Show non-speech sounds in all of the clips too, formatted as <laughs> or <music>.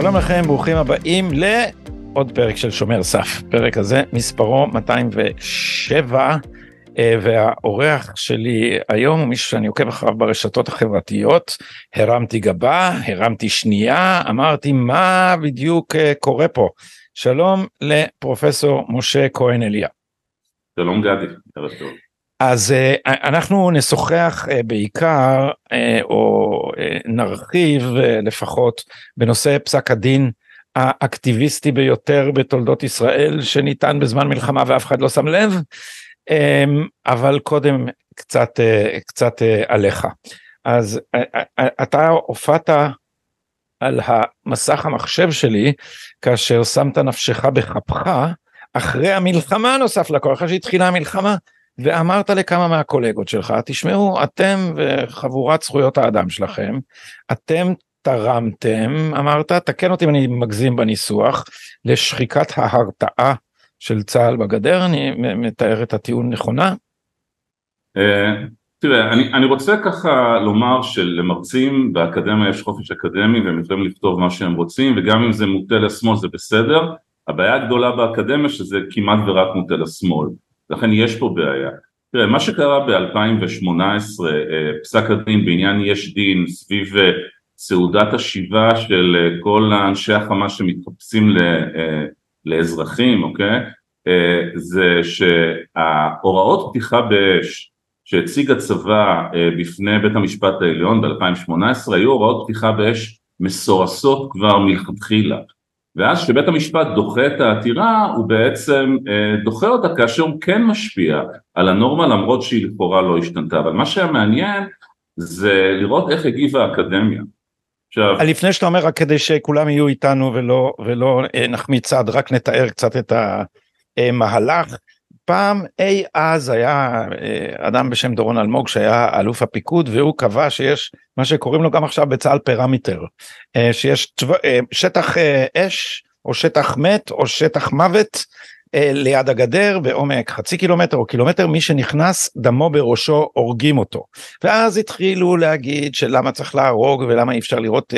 שלום לכם, ברוכים הבאים לעוד פרק של שומר סף. פרק הזה מספרו 207, אה, והאורח שלי היום הוא מישהו שאני עוקב אחריו ברשתות החברתיות. הרמתי גבה, הרמתי שנייה, אמרתי מה בדיוק אה, קורה פה. שלום לפרופסור משה כהן אליה. שלום גדי, ערב טוב. אז uh, אנחנו נשוחח uh, בעיקר uh, או נרחיב לפחות בנושא פסק הדין האקטיביסטי ביותר בתולדות ישראל שניתן בזמן מלחמה ואף אחד לא שם לב um, אבל קודם קצת קצת עליך. אז אתה הופעת על המסך המחשב שלי כאשר שמת נפשך בכפך אחרי המלחמה נוסף לכל אחרי שהתחילה המלחמה ואמרת לכמה מהקולגות שלך, תשמעו, אתם וחבורת זכויות האדם שלכם, אתם תרמתם, אמרת, תקן אותי אם אני מגזים בניסוח, לשחיקת ההרתעה של צה"ל בגדר, אני מתאר את הטיעון נכונה? אה, תראה, אני, אני רוצה ככה לומר שלמרצים באקדמיה יש חופש אקדמי והם יכולים לכתוב מה שהם רוצים וגם אם זה מוטה לשמאל זה בסדר, הבעיה הגדולה באקדמיה שזה כמעט ורק מוטה לשמאל. לכן יש פה בעיה. תראה, מה שקרה ב-2018, אה, פסק הדין בעניין יש דין סביב אה, סעודת השיבה של אה, כל אנשי החמאס שמתחפשים לאזרחים, אוקיי? זה שההוראות פתיחה באש שהציג הצבא בפני בית המשפט העליון ב-2018 היו הוראות פתיחה באש מסורסות כבר מלכתחילה. ואז כשבית המשפט דוחה את העתירה הוא בעצם אה, דוחה אותה כאשר הוא כן משפיע על הנורמה למרות שהיא לכאורה לא השתנתה אבל מה שהיה מעניין זה לראות איך הגיבה האקדמיה. עכשיו... לפני שאתה אומר רק כדי שכולם יהיו איתנו ולא, ולא אה, נחמיץ צעד רק נתאר קצת את המהלך פעם אי אז היה אה, אדם בשם דורון אלמוג שהיה אלוף הפיקוד והוא קבע שיש מה שקוראים לו גם עכשיו בצה"ל פרמיטר אה, שיש אה, שטח אש או שטח מת או שטח מוות ליד הגדר בעומק חצי קילומטר או קילומטר מי שנכנס דמו בראשו הורגים אותו. ואז התחילו להגיד שלמה צריך להרוג ולמה אי אפשר לראות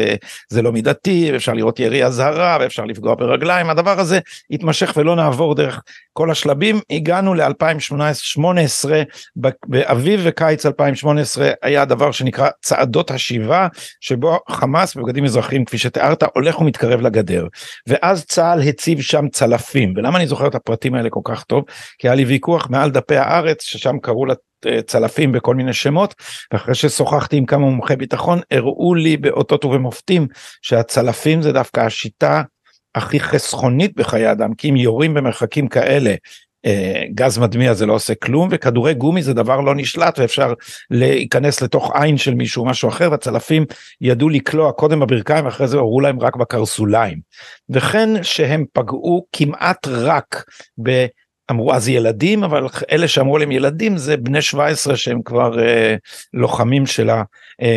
זה לא מידתי ואפשר לראות ירי אזהרה ואפשר לפגוע ברגליים הדבר הזה התמשך ולא נעבור דרך כל השלבים הגענו ל-2018 באביב וקיץ 2018 היה דבר שנקרא צעדות השיבה שבו חמאס בבגדים אזרחיים כפי שתיארת הולך ומתקרב לגדר. ואז צה"ל הציב שם צלפים. ולמה אני זוכר את הפרטים האלה כל כך טוב? כי היה לי ויכוח מעל דפי הארץ ששם קראו לצלפים בכל מיני שמות ואחרי ששוחחתי עם כמה מומחי ביטחון הראו לי באותות ובמופתים שהצלפים זה דווקא השיטה הכי חסכונית בחיי אדם כי אם יורים במרחקים כאלה אה, גז מדמיע זה לא עושה כלום וכדורי גומי זה דבר לא נשלט ואפשר להיכנס לתוך עין של מישהו משהו אחר והצלפים ידעו לקלוע קודם בברכיים אחרי זה הורו להם רק בקרסוליים. וכן שהם פגעו כמעט רק ב... אמרו אז ילדים אבל אלה שאמרו להם ילדים זה בני 17 שהם כבר אה, לוחמים של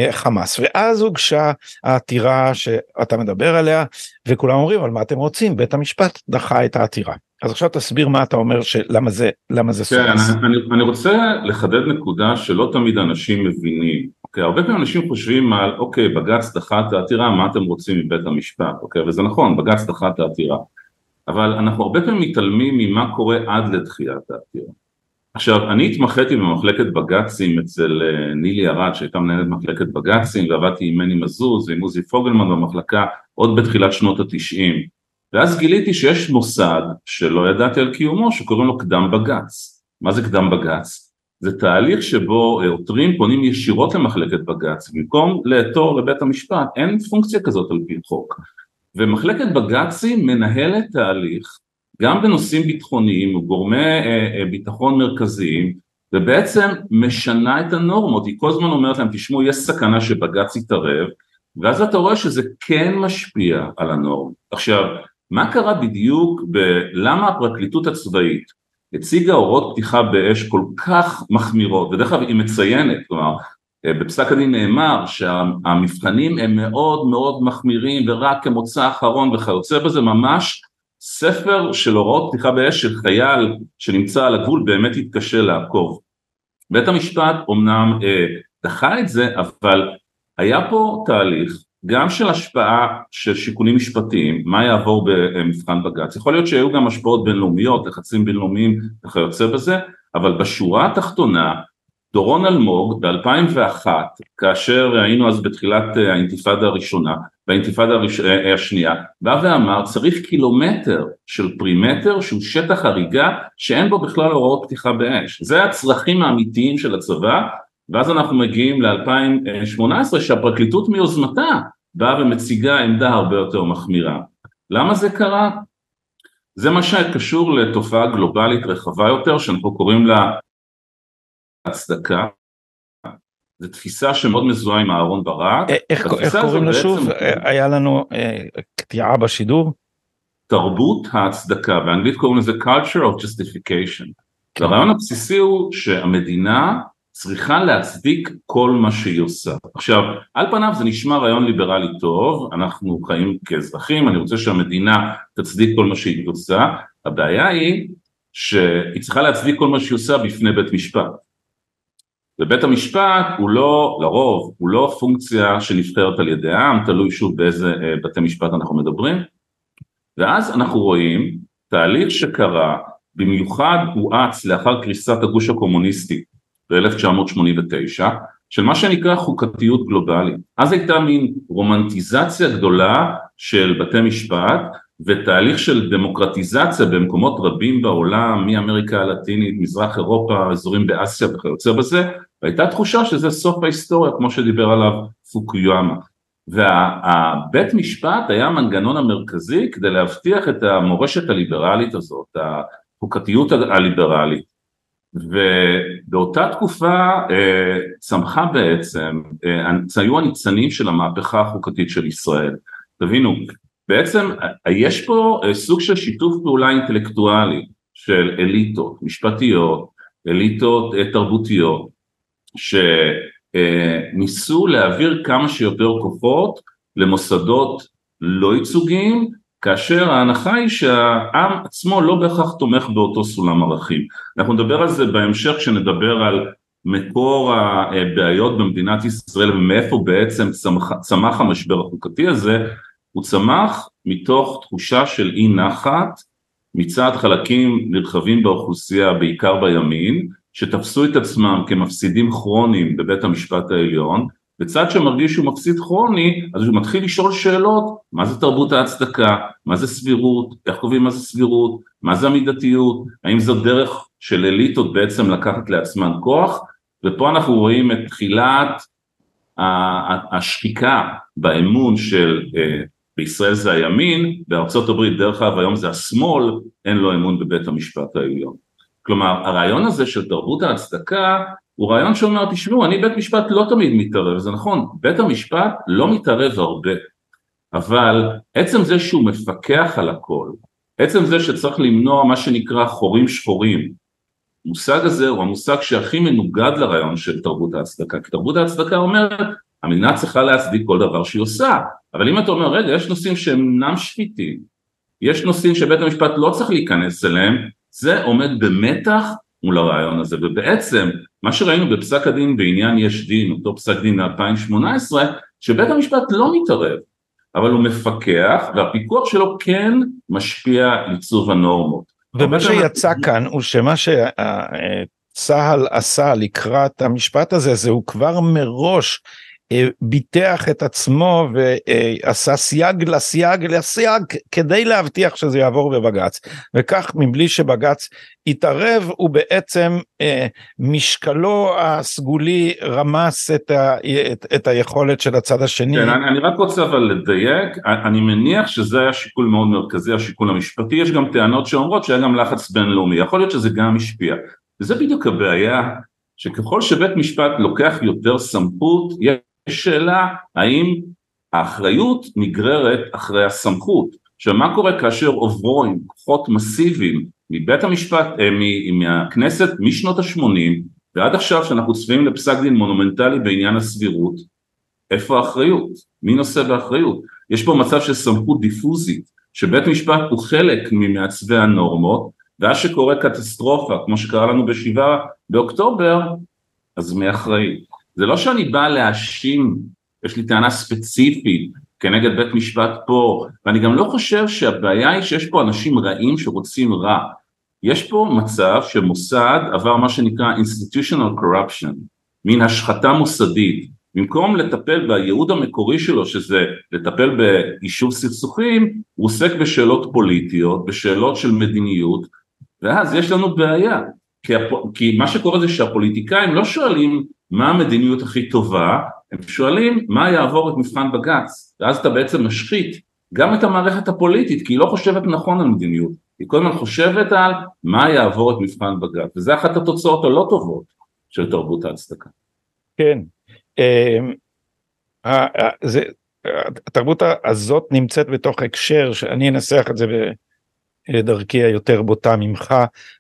החמאס ואז הוגשה העתירה שאתה מדבר עליה וכולם אומרים על מה אתם רוצים? בית המשפט דחה את העתירה. אז עכשיו תסביר מה אתה אומר שלמה זה למה זה כן, אני, אני, אני רוצה לחדד נקודה שלא תמיד אנשים מבינים. אוקיי הרבה פעמים אנשים חושבים על אוקיי בג"ץ דחה את העתירה מה אתם רוצים מבית המשפט? אוקיי וזה נכון בג"ץ דחה את העתירה אבל אנחנו הרבה פעמים מתעלמים ממה קורה עד לדחיית העתירה עכשיו אני התמחיתי במחלקת בג"צים אצל אה, נילי ארד שהייתה מנהלת מחלקת בג"צים ועבדתי עם מני מזוז ועם עוזי פוגלמן במחלקה עוד בתחילת שנות התשעים ואז גיליתי שיש מוסד שלא ידעתי על קיומו שקוראים לו קדם בג"ץ. מה זה קדם בג"ץ? זה תהליך שבו עותרים פונים ישירות למחלקת בג"ץ במקום לעתור לבית המשפט, אין פונקציה כזאת על פי חוק. ומחלקת בג"צים מנהלת תהליך גם בנושאים ביטחוניים וגורמי אה, אה, ביטחון מרכזיים ובעצם משנה את הנורמות, היא כל הזמן אומרת להם תשמעו יש סכנה שבג"ץ יתערב ואז אתה רואה שזה כן משפיע על הנורמות. עכשיו מה קרה בדיוק, ב- למה הפרקליטות הצבאית הציגה הוראות פתיחה באש כל כך מחמירות, ודרך אגב היא מציינת, כלומר בפסק הדין נאמר שהמבחנים הם מאוד מאוד מחמירים ורק כמוצא אחרון וכיוצא בזה ממש ספר של הוראות פתיחה באש של חייל שנמצא על הגבול באמת יתקשה לעקוב. בית המשפט אומנם אה, דחה את זה אבל היה פה תהליך גם של השפעה של שיקולים משפטיים, מה יעבור במבחן בג"ץ, יכול להיות שהיו גם השפעות בינלאומיות, לחצים בינלאומיים וכיוצא בזה, אבל בשורה התחתונה דורון אלמוג ב-2001 כאשר היינו אז בתחילת אה, האינתיפאדה הראשונה באינתיפאדה הראש... אה, אה, השנייה בא ואמר צריך קילומטר של פרימטר שהוא שטח הריגה שאין בו בכלל הוראות פתיחה באש זה הצרכים האמיתיים של הצבא ואז אנחנו מגיעים ל-2018 שהפרקליטות מיוזמתה באה ומציגה עמדה הרבה יותר מחמירה למה זה קרה? זה מה שקשור לתופעה גלובלית רחבה יותר שאנחנו קוראים לה הצדקה, זו תפיסה שמאוד מזוהה עם אהרון ברק. אה, איך, איך קוראים לה שוב? אה, היה לנו אה, קטיעה בשידור? תרבות ההצדקה, באנגלית קוראים לזה culture of justification. כן. הרעיון הבסיסי הוא שהמדינה צריכה להצדיק כל מה שהיא עושה. עכשיו, על פניו זה נשמע רעיון ליברלי טוב, אנחנו חיים כאזרחים, אני רוצה שהמדינה תצדיק כל מה שהיא עושה, הבעיה היא שהיא צריכה להצדיק כל מה שהיא עושה בפני בית משפט. ובית המשפט הוא לא, לרוב, הוא לא פונקציה שנבחרת על ידי העם, תלוי שוב באיזה אה, בתי משפט אנחנו מדברים, ואז אנחנו רואים תהליך שקרה, במיוחד הואץ לאחר קריסת הגוש הקומוניסטי ב-1989, של מה שנקרא חוקתיות גלובלית. אז הייתה מין רומנטיזציה גדולה של בתי משפט ותהליך של דמוקרטיזציה במקומות רבים בעולם, מאמריקה הלטינית, מזרח אירופה, אזורים באסיה וכיוצא בזה, והייתה תחושה שזה סוף ההיסטוריה כמו שדיבר עליו פוקיואמה. והבית משפט היה המנגנון המרכזי כדי להבטיח את המורשת הליברלית הזאת, החוקתיות הליברלית. ובאותה תקופה אה, צמחה בעצם, אה, היו הניצנים של המהפכה החוקתית של ישראל. תבינו, בעצם יש פה אה, סוג של שיתוף פעולה אינטלקטואלי של אליטות משפטיות, אליטות אה, תרבותיות, שניסו להעביר כמה שיותר כוחות למוסדות לא ייצוגיים, כאשר ההנחה היא שהעם עצמו לא בהכרח תומך באותו סולם ערכים. אנחנו נדבר על זה בהמשך כשנדבר על מקור הבעיות במדינת ישראל ומאיפה בעצם צמח, צמח המשבר החוקתי הזה, הוא צמח מתוך תחושה של אי נחת מצד חלקים נרחבים באוכלוסייה, בעיקר בימין, שתפסו את עצמם כמפסידים כרוניים בבית המשפט העליון, וצד שמרגיש שהוא מפסיד כרוני, אז הוא מתחיל לשאול שאלות, מה זה תרבות ההצדקה, מה זה סבירות, איך קובעים מה זה סבירות, מה זה המידתיות, האם זו דרך של אליטות בעצם לקחת לעצמן כוח, ופה אנחנו רואים את תחילת השחיקה באמון של אה, בישראל זה הימין, בארצות הברית דרך אגב היום זה השמאל, אין לו אמון בבית המשפט העליון. כלומר הרעיון הזה של תרבות ההצדקה הוא רעיון שאומר תשמעו אני בית משפט לא תמיד מתערב, זה נכון, בית המשפט לא מתערב הרבה, אבל עצם זה שהוא מפקח על הכל, עצם זה שצריך למנוע מה שנקרא חורים שחורים, המושג הזה הוא המושג שהכי מנוגד לרעיון של תרבות ההצדקה, כי תרבות ההצדקה אומרת המדינה צריכה להצדיק כל דבר שהיא עושה, אבל אם אתה אומר רגע יש נושאים שהם אינם שפיטים, יש נושאים שבית המשפט לא צריך להיכנס אליהם, זה עומד במתח מול הרעיון הזה, ובעצם מה שראינו בפסק הדין בעניין יש דין, אותו פסק דין מ-2018, שבית המשפט לא מתערב, אבל הוא מפקח והפיקוח שלו כן משפיע עיצוב הנורמות. ומה שיצא כאן הוא שמה שצה"ל עשה לקראת המשפט הזה, זה הוא כבר מראש ביטח את עצמו ועשה סייג לסייג לסייג כדי להבטיח שזה יעבור בבג"ץ. וכך מבלי שבג"ץ יתערב הוא בעצם אה, משקלו הסגולי רמס את, ה, את, את היכולת של הצד השני. כן, אני, אני רק רוצה אבל לדייק, אני מניח שזה היה שיקול מאוד מרכזי, השיקול המשפטי, יש גם טענות שאומרות שהיה גם לחץ בינלאומי, יכול להיות שזה גם השפיע, וזה בדיוק הבעיה שככל שבית משפט לוקח יותר סמכות, יש שאלה האם האחריות נגררת אחרי הסמכות. עכשיו מה קורה כאשר עוברים כוחות מסיביים מבית המשפט, אה, מהכנסת משנות ה-80 ועד עכשיו שאנחנו צפויים לפסק דין מונומנטלי בעניין הסבירות, איפה האחריות? מי נושא באחריות? יש פה מצב של סמכות דיפוזית, שבית משפט הוא חלק ממעצבי הנורמות, ואז שקורה קטסטרופה, כמו שקרה לנו בשבעה באוקטובר, אז מי אחראי? זה לא שאני בא להאשים יש לי טענה ספציפית כנגד בית משפט פה, ואני גם לא חושב שהבעיה היא שיש פה אנשים רעים שרוצים רע. יש פה מצב שמוסד עבר מה שנקרא institutional corruption, מין השחתה מוסדית. במקום לטפל בייעוד המקורי שלו שזה לטפל ביישוב סכסוכים, הוא עוסק בשאלות פוליטיות, בשאלות של מדיניות, ואז יש לנו בעיה. כי, הפ... כי מה שקורה זה שהפוליטיקאים לא שואלים מה המדיניות הכי טובה, הם שואלים מה יעבור את מבחן בג"ץ, ואז אתה בעצם משחית גם את המערכת הפוליטית, כי היא לא חושבת נכון על מדיניות, היא כל הזמן חושבת על מה יעבור את מבחן בג"ץ, וזה אחת התוצאות הלא טובות של תרבות ההצדקה. כן, אמ, התרבות הזאת נמצאת בתוך הקשר שאני אנסח את זה בדרכי היותר בוטה ממך,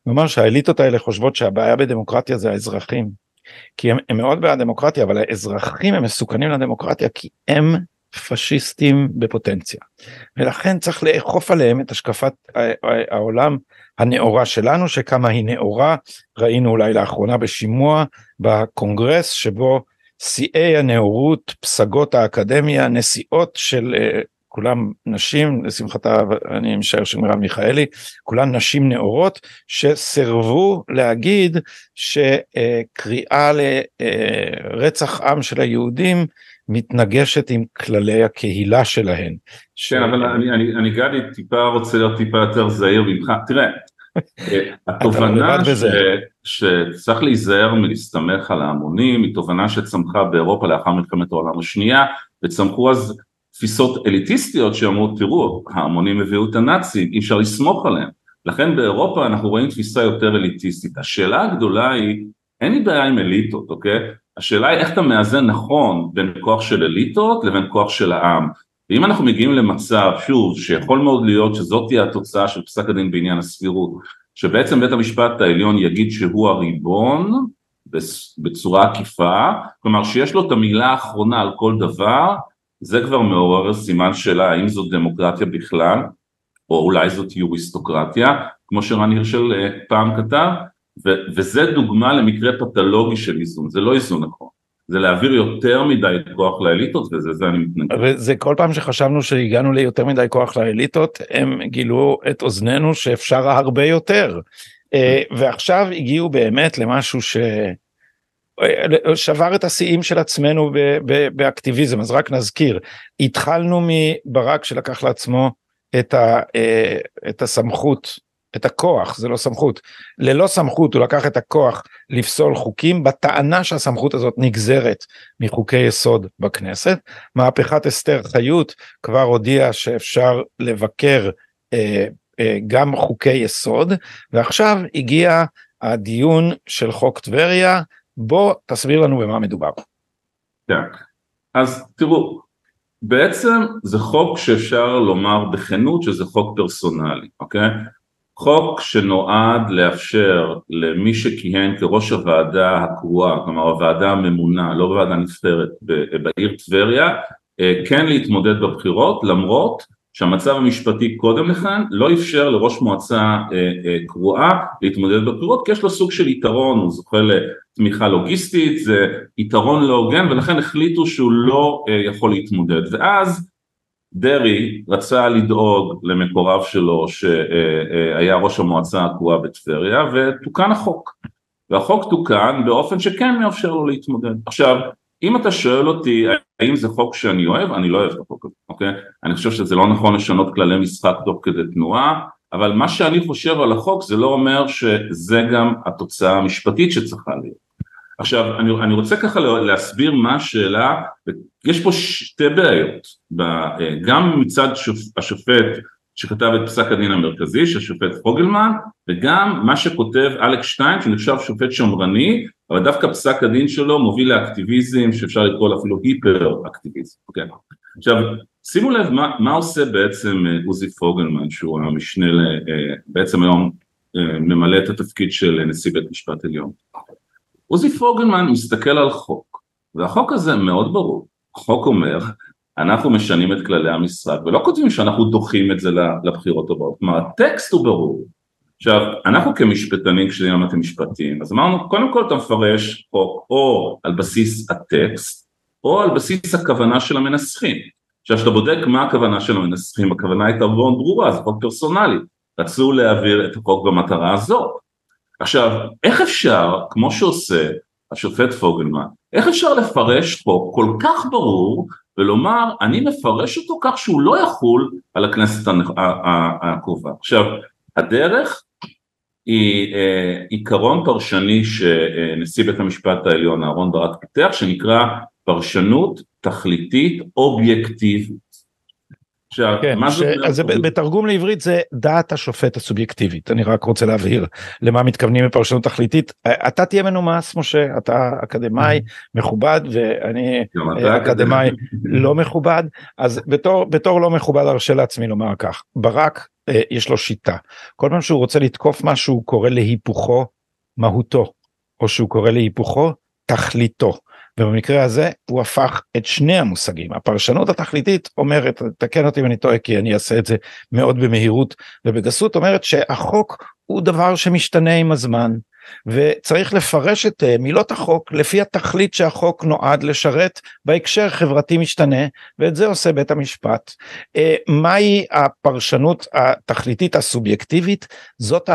נאמר שהאליטות האלה חושבות שהבעיה בדמוקרטיה זה האזרחים. כי הם, הם מאוד בעד דמוקרטיה אבל האזרחים הם מסוכנים לדמוקרטיה כי הם פשיסטים בפוטנציה. ולכן צריך לאכוף עליהם את השקפת העולם הנאורה שלנו שכמה היא נאורה. ראינו אולי לאחרונה בשימוע בקונגרס שבו שיאי הנאורות פסגות האקדמיה נשיאות של uh, כולם נשים לשמחתה אני משער של מרב מיכאלי כולן נשים נאורות שסירבו להגיד שקריאה לרצח עם של היהודים מתנגשת עם כללי הקהילה שלהן. כן אבל אני, אני, אני גדי טיפה רוצה להיות טיפה יותר זהיר ממך תראה <laughs> התובנה ש... שצריך להיזהר מלהסתמך על ההמונים היא תובנה שצמחה באירופה לאחר מלחמת העולם השנייה וצמחו אז תפיסות אליטיסטיות שאמרו תראו ההמונים הביאו את הנאצים אי אפשר לסמוך עליהם. לכן באירופה אנחנו רואים תפיסה יותר אליטיסטית. השאלה הגדולה היא אין לי בעיה עם אליטות אוקיי? השאלה היא איך אתה מאזן נכון בין כוח של אליטות לבין כוח של העם. ואם אנחנו מגיעים למצב, שוב, שיכול מאוד להיות שזאת תהיה התוצאה של פסק הדין בעניין הסבירות, שבעצם בית המשפט העליון יגיד שהוא הריבון בצורה עקיפה, כלומר שיש לו את המילה האחרונה על כל דבר, זה כבר מעורר סימן שאלה האם זאת דמוקרטיה בכלל, או אולי זאת יוריסטוקרטיה, כמו שרן הירשל אה, פעם כתב, וזה דוגמה למקרה פתולוגי של איזון, זה לא איזון נכון. זה להעביר יותר מדי כוח לאליטות וזה זה אני מתנגד. וזה כל פעם שחשבנו שהגענו ליותר מדי כוח לאליטות הם גילו את אוזנינו שאפשר הרבה יותר אה, ועכשיו הגיעו באמת למשהו ש... שבר את השיאים של עצמנו באקטיביזם אז רק נזכיר התחלנו מברק שלקח לעצמו את, ה, אה, את הסמכות את הכוח, זה לא סמכות. ללא סמכות הוא לקח את הכוח לפסול חוקים בטענה שהסמכות הזאת נגזרת מחוקי יסוד בכנסת. מהפכת אסתר חיות כבר הודיעה שאפשר לבקר אה, אה, גם חוקי יסוד, ועכשיו הגיע הדיון של חוק טבריה, בוא תסביר לנו במה מדובר. כן, אז תראו, בעצם זה חוק שאפשר לומר בכנות שזה חוק פרסונלי, אוקיי? חוק שנועד לאפשר למי שכיהן כראש הוועדה הקרואה, כלומר הוועדה הממונה, לא ועדה נבחרת, בעיר טבריה, אה, כן להתמודד בבחירות למרות שהמצב המשפטי קודם לכן לא אפשר לראש מועצה אה, אה, קרואה להתמודד בבחירות כי יש לו סוג של יתרון, הוא זוכה לתמיכה לוגיסטית, זה יתרון לא הוגן ולכן החליטו שהוא לא יכול להתמודד. ואז דרעי רצה לדאוג למקורב שלו שהיה ראש המועצה הקבועה בטבריה ותוקן החוק. והחוק תוקן באופן שכן מאפשר לו להתמודד. עכשיו אם אתה שואל אותי האם זה חוק שאני אוהב? אני לא אוהב את החוק הזה אוקיי? אני חושב שזה לא נכון לשנות כללי משחק תוך כדי תנועה אבל מה שאני חושב על החוק זה לא אומר שזה גם התוצאה המשפטית שצריכה להיות. עכשיו אני, אני רוצה ככה להסביר מה השאלה, יש פה שתי בעיות, גם מצד שופ, השופט שכתב את פסק הדין המרכזי, שהשופט פוגלמן, וגם מה שכותב אלכס שטיין שנחשב שופט שמרני, אבל דווקא פסק הדין שלו מוביל לאקטיביזם שאפשר לקרוא לו אפילו היפר אקטיביזם, okay. עכשיו שימו לב מה, מה עושה בעצם אה, עוזי פוגלמן שהוא המשנה, אה, בעצם היום אה, ממלא את התפקיד של נשיא בית משפט עליון עוזי פוגלמן מסתכל על חוק, והחוק הזה מאוד ברור, החוק אומר, אנחנו משנים את כללי המשחק, ולא כותבים שאנחנו דוחים את זה לבחירות הבאות, כלומר הטקסט הוא ברור. עכשיו, אנחנו כמשפטנים, כשלמדתי משפטים, אז אמרנו, קודם כל אתה מפרש חוק או על בסיס הטקסט, או על בסיס הכוונה של המנסחים. עכשיו כשאתה בודק מה הכוונה של המנסחים, הכוונה הייתה מאוד ברורה, זה חוק פרסונלי, רצו להעביר את החוק במטרה הזאת. עכשיו, איך אפשר, כמו שעושה השופט פוגלמן, איך אפשר לפרש חוק כל כך ברור ולומר אני מפרש אותו כך שהוא לא יחול על הכנסת הקרובה. עכשיו, הדרך היא אה, עיקרון פרשני שנשיא בית המשפט העליון אהרן ברק פיתח שנקרא פרשנות תכליתית אובייקטיבית. עכשיו, כן, מה זה... אז זה בתרגום לעברית זה דעת השופט הסובייקטיבית, אני רק רוצה להבהיר למה מתכוונים בפרשנות תכליתית. אתה תהיה מנומס, משה, אתה אקדמאי <laughs> מכובד ואני אקדמאי. לא מכובד, אז בתור, בתור לא מכובד ארשה לעצמי לומר כך, ברק אה, יש לו שיטה, כל פעם שהוא רוצה לתקוף משהו הוא קורא להיפוכו מהותו, או שהוא קורא להיפוכו תכליתו. ובמקרה הזה הוא הפך את שני המושגים. הפרשנות התכליתית אומרת, תקן אותי אם אני טועה כי אני אעשה את זה מאוד במהירות ובגסות, אומרת שהחוק הוא דבר שמשתנה עם הזמן. וצריך לפרש את אה, מילות החוק לפי התכלית שהחוק נועד לשרת בהקשר חברתי משתנה ואת זה עושה בית המשפט. אה, מהי הפרשנות התכליתית הסובייקטיבית? זאת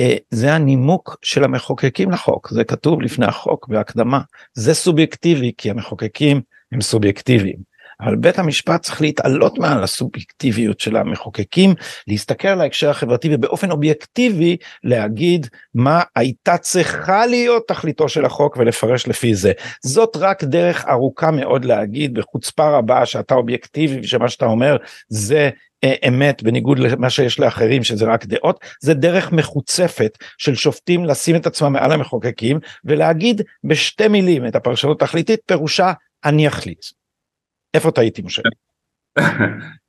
אה, זה הנימוק של המחוקקים לחוק, זה כתוב לפני החוק בהקדמה, זה סובייקטיבי כי המחוקקים הם סובייקטיביים. אבל בית המשפט צריך להתעלות מעל הסובייקטיביות של המחוקקים, להסתכל על ההקשר החברתי ובאופן אובייקטיבי להגיד מה הייתה צריכה להיות תכליתו של החוק ולפרש לפי זה. זאת רק דרך ארוכה מאוד להגיד בחוצפה רבה שאתה אובייקטיבי ושמה שאתה אומר זה אה, אמת בניגוד למה שיש לאחרים שזה רק דעות זה דרך מחוצפת של שופטים לשים את עצמם מעל המחוקקים ולהגיד בשתי מילים את הפרשנות התכליתית פירושה אני אחליט. איפה טעיתי משה?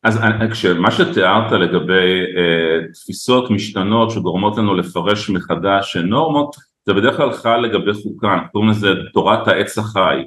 אז כשמה שתיארת לגבי uh, תפיסות משתנות שגורמות לנו לפרש מחדש נורמות זה בדרך כלל חל לגבי חוקה, קוראים לזה תורת העץ החי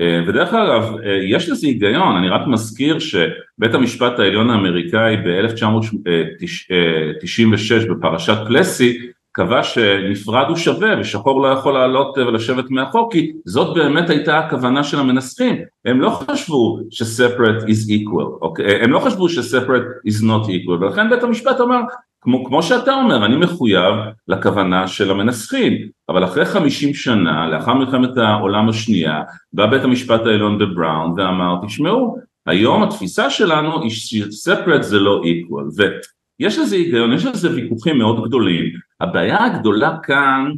אה, ודרך אגב אה, יש לזה היגיון, אני רק מזכיר שבית המשפט העליון האמריקאי ב-1996 בפרשת פלסי קבע שנפרד הוא שווה ושחור לא יכול לעלות ולשבת מאחור כי זאת באמת הייתה הכוונה של המנסחים. הם לא חשבו ש-separate is equal, אוקיי? הם לא חשבו ש-separate is not equal ולכן בית המשפט אמר כמו, כמו שאתה אומר, אני מחויב לכוונה של המנסחים, אבל אחרי חמישים שנה, לאחר מלחמת העולם השנייה, בא בית המשפט העליון בבראון ואמר, תשמעו, היום התפיסה שלנו היא ש-separate זה לא equal, ויש לזה היגיון, יש לזה ויכוחים מאוד גדולים, הבעיה הגדולה כאן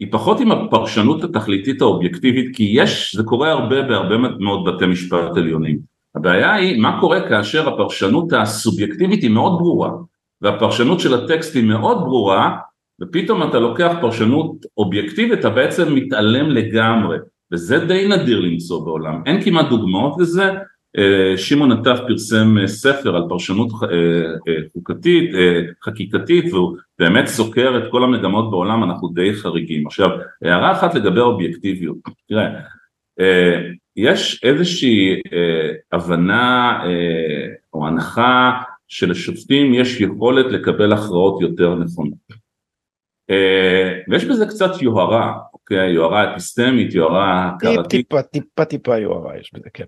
היא פחות עם הפרשנות התכליתית האובייקטיבית, כי יש, זה קורה הרבה בהרבה מאוד בתי משפט עליונים, הבעיה היא מה קורה כאשר הפרשנות הסובייקטיבית היא מאוד ברורה והפרשנות של הטקסט היא מאוד ברורה ופתאום אתה לוקח פרשנות אובייקטיבית אתה בעצם מתעלם לגמרי. וזה די נדיר למצוא בעולם. אין כמעט דוגמאות לזה שמעון נטף פרסם אה, ספר על פרשנות אה, חוקתית, חקיקתית והוא באמת סוקר את כל המגמות בעולם אנחנו די חריגים עכשיו הערה אחת לגבי האובייקטיביות תראה יש איזושהי הבנה או הנחה שלשופטים יש יכולת לקבל הכרעות יותר נכונות. אה, ויש בזה קצת יוהרה, אוקיי? יוהרה אפיסטמית, יוהרה הכרתית. טיפה טיפה טיפה יוהרה יש בזה, כן.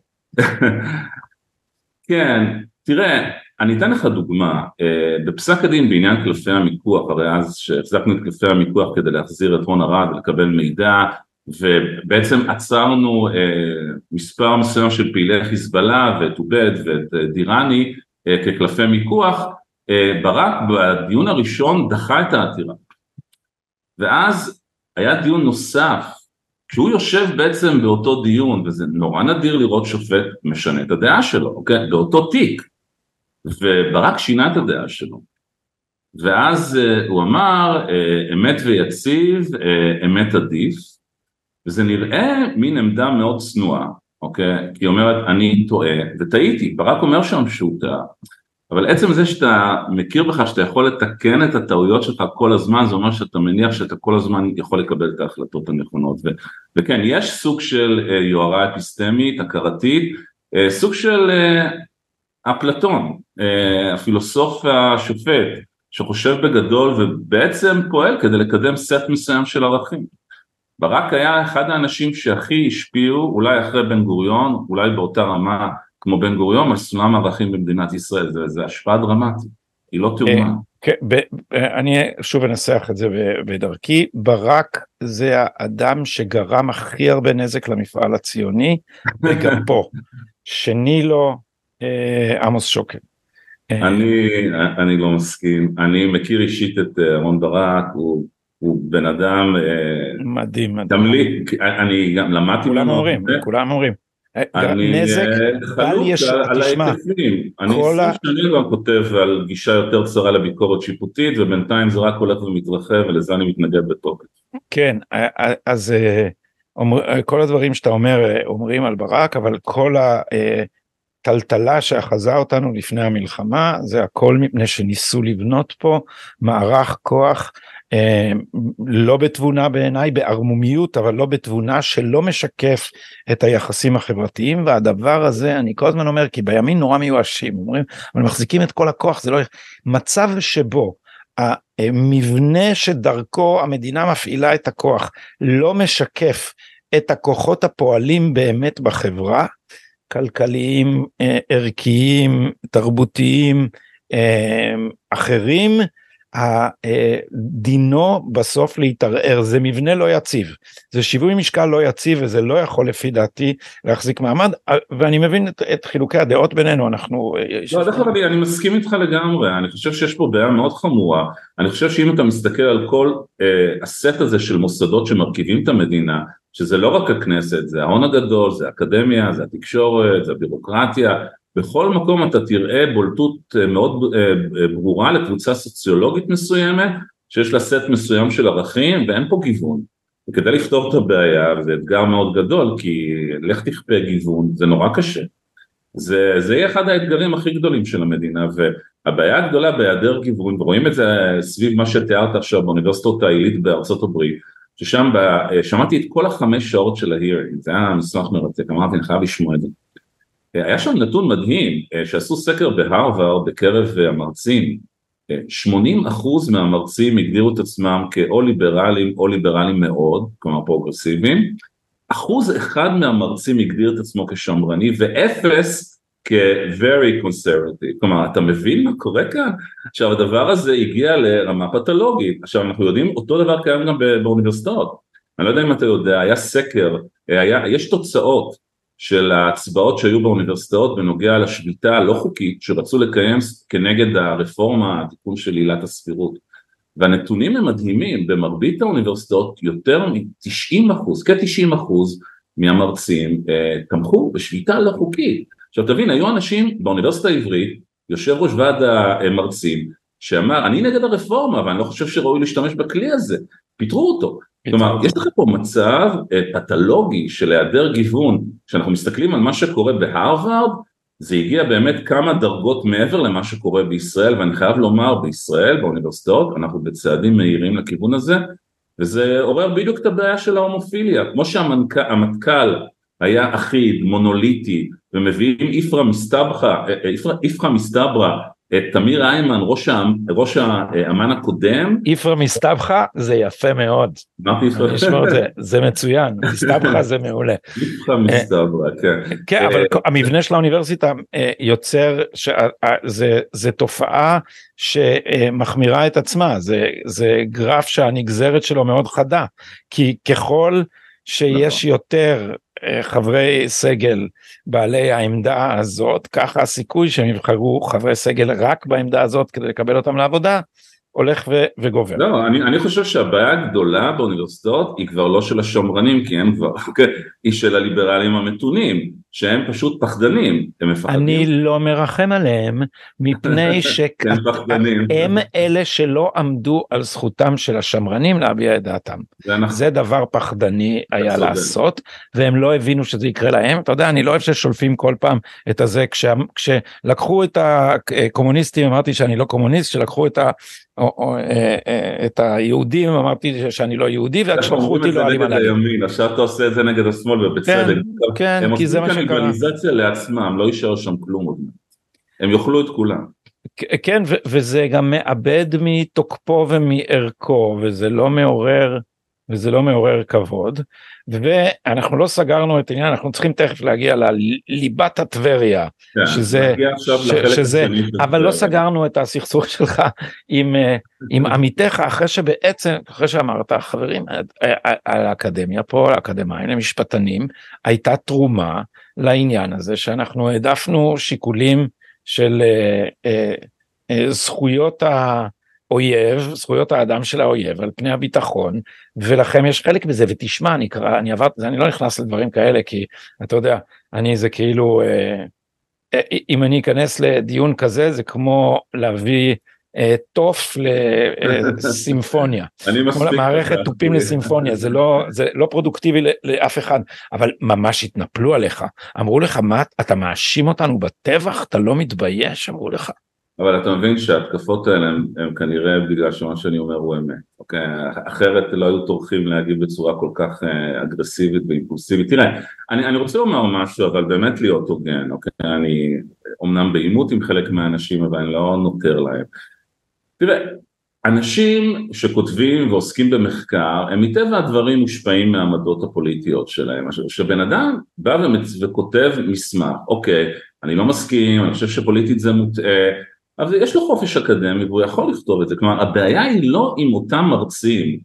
כן, תראה, אני אתן לך דוגמה, אה, בפסק הדין בעניין קלפי המיקוח, הרי אז שהחזקנו את קלפי המיקוח כדי להחזיר את רון ארד ולקבל מידע, ובעצם עצרנו אה, מספר מסוים של פעילי חיזבאללה ואת עובד ואת דיראני אה, כקלפי מיקוח, ברק בדיון הראשון דחה את העתירה. ואז היה דיון נוסף, כשהוא יושב בעצם באותו דיון, וזה נורא נדיר לראות שופט משנה את הדעה שלו, אוקיי? באותו תיק. וברק שינה את הדעה שלו. ואז uh, הוא אמר uh, אמת ויציב, uh, אמת עדיף, וזה נראה מין עמדה מאוד צנועה, אוקיי? כי היא אומרת אני טועה וטעיתי, ברק אומר שם שהוא טעה, אבל עצם זה שאתה מכיר בך שאתה יכול לתקן את הטעויות שלך כל הזמן זה אומר שאתה מניח שאתה כל הזמן יכול לקבל את ההחלטות הנכונות. ו- וכן יש סוג של uh, יוהרה אפיסטמית, הכרתית, uh, סוג של uh, אפלטון, uh, הפילוסוף השופט שחושב בגדול ובעצם פועל כדי לקדם סט מסוים של ערכים. ברק היה אחד האנשים שהכי השפיעו, אולי אחרי בן גוריון, אולי באותה רמה כמו בן גוריון, על סולם ערכים במדינת ישראל, זה, זה השפעה דרמטית, היא לא תאומה. כן, אני שוב אנסח את זה בדרכי, ברק זה האדם שגרם הכי הרבה נזק למפעל הציוני, <laughs> וגם פה, שני לו אה, עמוס שוקן. אה, אני, אני לא מסכים, אני מכיר אישית את אהרון ברק, הוא, הוא בן אדם מדהים, מדהים. תמלי, אני גם למדתי כולם אומרים, כולם אומרים. נזק בל ישר, תשמע, אני עשרים שנים גם כותב על גישה יותר צרה לביקורת שיפוטית ובינתיים זה רק הולך ומתרחב ולזה אני מתנגד בתוקף. כן, אז כל הדברים שאתה אומר אומרים על ברק אבל כל הטלטלה שאחזה אותנו לפני המלחמה זה הכל מפני שניסו לבנות פה מערך כוח אה, לא בתבונה בעיניי, בערמומיות, אבל לא בתבונה שלא משקף את היחסים החברתיים, והדבר הזה, אני כל הזמן אומר, כי בימין נורא מיואשים, אומרים, אבל מחזיקים את כל הכוח, זה לא... מצב שבו המבנה שדרכו המדינה מפעילה את הכוח לא משקף את הכוחות הפועלים באמת בחברה, כלכליים, אה, ערכיים, תרבותיים, אה, אחרים, דינו בסוף להתערער זה מבנה לא יציב. זה שיווי משקל לא יציב וזה לא יכול לפי דעתי להחזיק מעמד ואני מבין את, את חילוקי הדעות בינינו אנחנו לא, דרך אגב אני מסכים איתך לגמרי אני חושב שיש פה בעיה מאוד חמורה. אני חושב שאם אתה מסתכל על כל אה, הסט הזה של מוסדות שמרכיבים את המדינה שזה לא רק הכנסת זה ההון הגדול זה האקדמיה זה התקשורת זה הבירוקרטיה בכל מקום אתה תראה בולטות אה, מאוד אה, אה, ברורה לקבוצה סוציולוגית מסוימת שיש לה סט מסוים של ערכים ואין פה גיוון. וכדי לפתור את הבעיה וזה אתגר מאוד גדול כי לך תכפה גיוון זה נורא קשה. זה, זה יהיה אחד האתגרים הכי גדולים של המדינה והבעיה הגדולה בהיעדר גיוון ורואים את זה סביב מה שתיארת עכשיו באוניברסיטות העילית בארצות הברית ששם שמעתי את כל החמש שעות של ההירינג זה היה מסמך מרתק אמרתי אני חייב לשמוע את זה היה שם נתון מדהים אה, שעשו סקר בהרווארד בקרב אה, המרצים. 80 אה, אחוז מהמרצים הגדירו את עצמם כאו ליברליים או ליברליים מאוד, כלומר פרוגרסיביים, אחוז אחד מהמרצים הגדיר את עצמו כשמרני ואפס כ-very conservative, כלומר אתה מבין מה קורה כאן? עכשיו הדבר הזה הגיע לרמה פתולוגית, עכשיו אנחנו יודעים אותו דבר קיים גם באוניברסיטאות, אני לא יודע אם אתה יודע, היה סקר, היה, יש תוצאות של ההצבעות שהיו באוניברסיטאות בנוגע לשביתה הלא חוקית שרצו לקיים כנגד הרפורמה, התיקון של עילת הסבירות. והנתונים הם מדהימים, במרבית האוניברסיטאות יותר מ-90 אחוז, כ-90 אחוז מהמרצים אה, תמכו בשביתה לא חוקית. עכשיו תבין, היו אנשים באוניברסיטה העברית, יושב ראש ועד המרצים, שאמר אני נגד הרפורמה ואני לא חושב שראוי להשתמש בכלי הזה, פיטרו אותו. כלומר, יש לך פה מצב אה, פתולוגי של היעדר גיוון, כשאנחנו מסתכלים על מה שקורה בהרווארד, זה הגיע באמת כמה דרגות מעבר למה שקורה בישראל, ואני חייב לומר, בישראל, באוניברסיטאות, אנחנו בצעדים מהירים לכיוון הזה, וזה עורר בדיוק את הבעיה של ההומופיליה, כמו שהמטכ"ל היה אחיד, מונוליטי, ומביאים איפרא מסתברא, איפרא מסתברא את תמיר איימן, ראש, ראש האמן הקודם. איפרא מסתבכה זה יפה מאוד. אמרתי איפרא זה, זה מצוין, מסתבכה זה מעולה. איפרא מסתברא, כן. כן, אבל המבנה של האוניברסיטה אה, יוצר, זה תופעה שמחמירה את עצמה, זה, זה גרף שהנגזרת שלו מאוד חדה, כי ככל שיש נכון. יותר אה, חברי סגל בעלי העמדה הזאת, ככה הסיכוי שהם יבחרו חברי סגל רק בעמדה הזאת כדי לקבל אותם לעבודה, הולך ו- וגובר. לא, אני, אני חושב שהבעיה הגדולה באוניברסיטאות היא כבר לא של השמרנים, כי הם כבר, <laughs> היא של הליברלים המתונים. שהם פשוט פחדנים, הם מפחדים. אני לא מרחם עליהם, מפני <laughs> שהם אלה שלא עמדו על זכותם של השמרנים להביע את דעתם. זה. זה דבר פחדני היה לעשות, והם לא הבינו שזה יקרה להם. אתה יודע, אני לא אוהב ששולפים כל פעם את הזה, כש, כשלקחו את הקומוניסטים, אמרתי שאני לא קומוניסט, כשלקחו את ה... אה, אה, את היהודים אמרתי שאני לא יהודי וכשלחו אותי לא עלים עליי. עכשיו אתה עושה את זה נגד השמאל ובצדק. כן, כן, כי זה מה שקרה. הם עושים קניבליזציה לעצמם, לא יישאר שם כלום עוד מעט. הם יאכלו את כולם. כן, וזה גם מאבד מתוקפו ומערכו, וזה לא מעורר וזה לא מעורר כבוד ואנחנו לא סגרנו את העניין אנחנו צריכים תכף להגיע לליבת הטבריה כן, שזה, ש, שזה אבל לא סגרנו את הסכסוך שלך עם, אה, עם עמיתיך אחרי שבעצם אחרי שאמרת חברים על האקדמיה פה האקדמאים למשפטנים הייתה תרומה לעניין הזה שאנחנו העדפנו שיקולים של אה, אה, אה, זכויות ה... אויב, זכויות האדם של האויב על פני הביטחון, ולכם יש חלק בזה, ותשמע, אני קרא, אני עברת, אני לא נכנס לדברים כאלה, כי אתה יודע, אני זה כאילו, אה, אה, אם אני אכנס לדיון כזה, זה כמו להביא אה, תוף לסימפוניה. <laughs> אני מספיק. מערכת תופים לסימפוניה, זה לא, זה לא פרודוקטיבי לאף אחד, אבל ממש התנפלו עליך, אמרו לך, מה, אתה מאשים אותנו בטבח? אתה לא מתבייש? אמרו לך. אבל אתה מבין שההתקפות האלה הם, הם כנראה בגלל שמה שאני אומר הוא אמת, אוקיי? אחרת לא היו טורחים להגיב בצורה כל כך אה, אגרסיבית ואימפולסיבית. תראה, אני, אני רוצה לומר משהו, אבל באמת להיות הוגן, אוקיי? אני אומנם בעימות עם חלק מהאנשים, אבל אני לא נותר להם. תראה, אנשים שכותבים ועוסקים במחקר, הם מטבע הדברים מושפעים מהעמדות הפוליטיות שלהם. כשבן אדם בא וכותב מסמך, אוקיי, אני לא מסכים, אני חושב שפוליטית זה מוטעה, אבל יש לו חופש אקדמי והוא יכול לכתוב את זה, כלומר הבעיה היא לא עם אותם מרצים,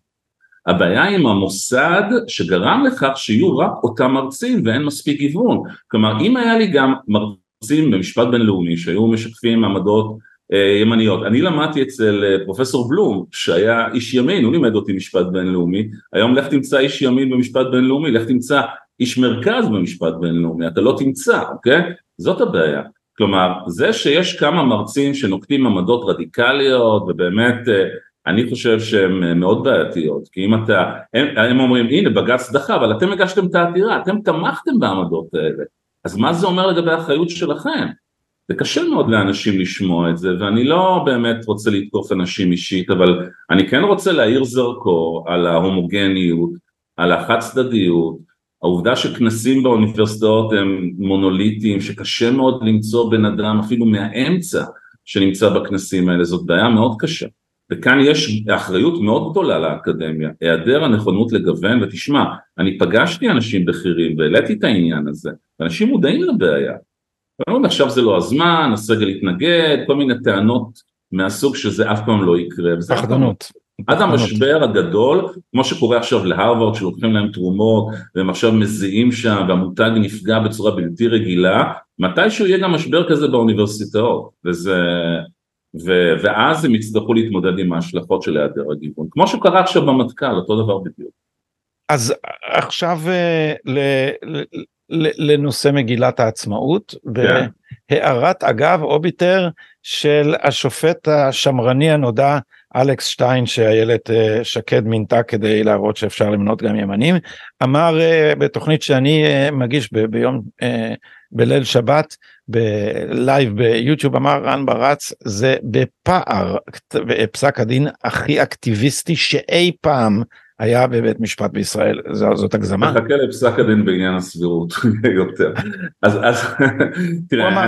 הבעיה היא עם המוסד שגרם לכך שיהיו רק אותם מרצים ואין מספיק גיוון, כלומר אם היה לי גם מרצים במשפט בינלאומי שהיו משקפים עמדות אה, ימניות, אני למדתי אצל אה, פרופסור בלום שהיה איש ימין, הוא לימד אותי משפט בינלאומי, היום לך תמצא איש ימין במשפט בינלאומי, לך תמצא איש מרכז במשפט בינלאומי, אתה לא תמצא, אוקיי? זאת הבעיה. כלומר זה שיש כמה מרצים שנוקטים עמדות רדיקליות ובאמת אה, אני חושב שהן אה, מאוד בעייתיות כי אם אתה, הם, הם אומרים הנה בג"ץ דחה אבל אתם הגשתם את העתירה, אתם תמכתם בעמדות האלה אז מה זה אומר לגבי האחריות שלכם? זה קשה מאוד לאנשים לשמוע את זה ואני לא באמת רוצה לתקוף אנשים אישית אבל אני כן רוצה להאיר זרקור על ההומוגניות, על החד צדדיות העובדה שכנסים באוניברסיטאות הם מונוליטיים, שקשה מאוד למצוא בן אדם אפילו מהאמצע שנמצא בכנסים האלה, זאת בעיה מאוד קשה. וכאן יש אחריות מאוד גדולה לאקדמיה, היעדר הנכונות לגוון, ותשמע, אני פגשתי אנשים בכירים והעליתי את העניין הזה, ואנשים מודעים לבעיה. ואומרים עכשיו זה לא הזמן, הסגל יתנגד, כל מיני טענות מהסוג שזה אף פעם לא יקרה. פחדנות. עד המשבר הגדול, כמו שקורה עכשיו להרווארד שלוקחים להם תרומות והם עכשיו מזיעים שם והמותג נפגע בצורה בלתי רגילה, מתישהו יהיה גם משבר כזה באוניברסיטאות וזה, ו, ואז הם יצטרכו להתמודד עם ההשלכות של היעדר הגיוון, כמו שקרה עכשיו במטכ"ל, אותו דבר בדיוק. אז עכשיו אה, ל, ל, ל, לנושא מגילת העצמאות, כן. בהערת אגב אוביטר של השופט השמרני הנודע אלכס שטיין שאיילת אה, שקד מינתה כדי להראות שאפשר למנות גם ימנים, אמר אה, בתוכנית שאני אה, מגיש ב- ביום, בליל שבת, בלייב ביוטיוב, אמר רן ברץ, זה בפער פסק הדין הכי אקטיביסטי שאי פעם היה בבית משפט בישראל, זאת הגזמה. מחכה לפסק הדין בעניין הסבירות <laughs> יותר. אז, אז תראה,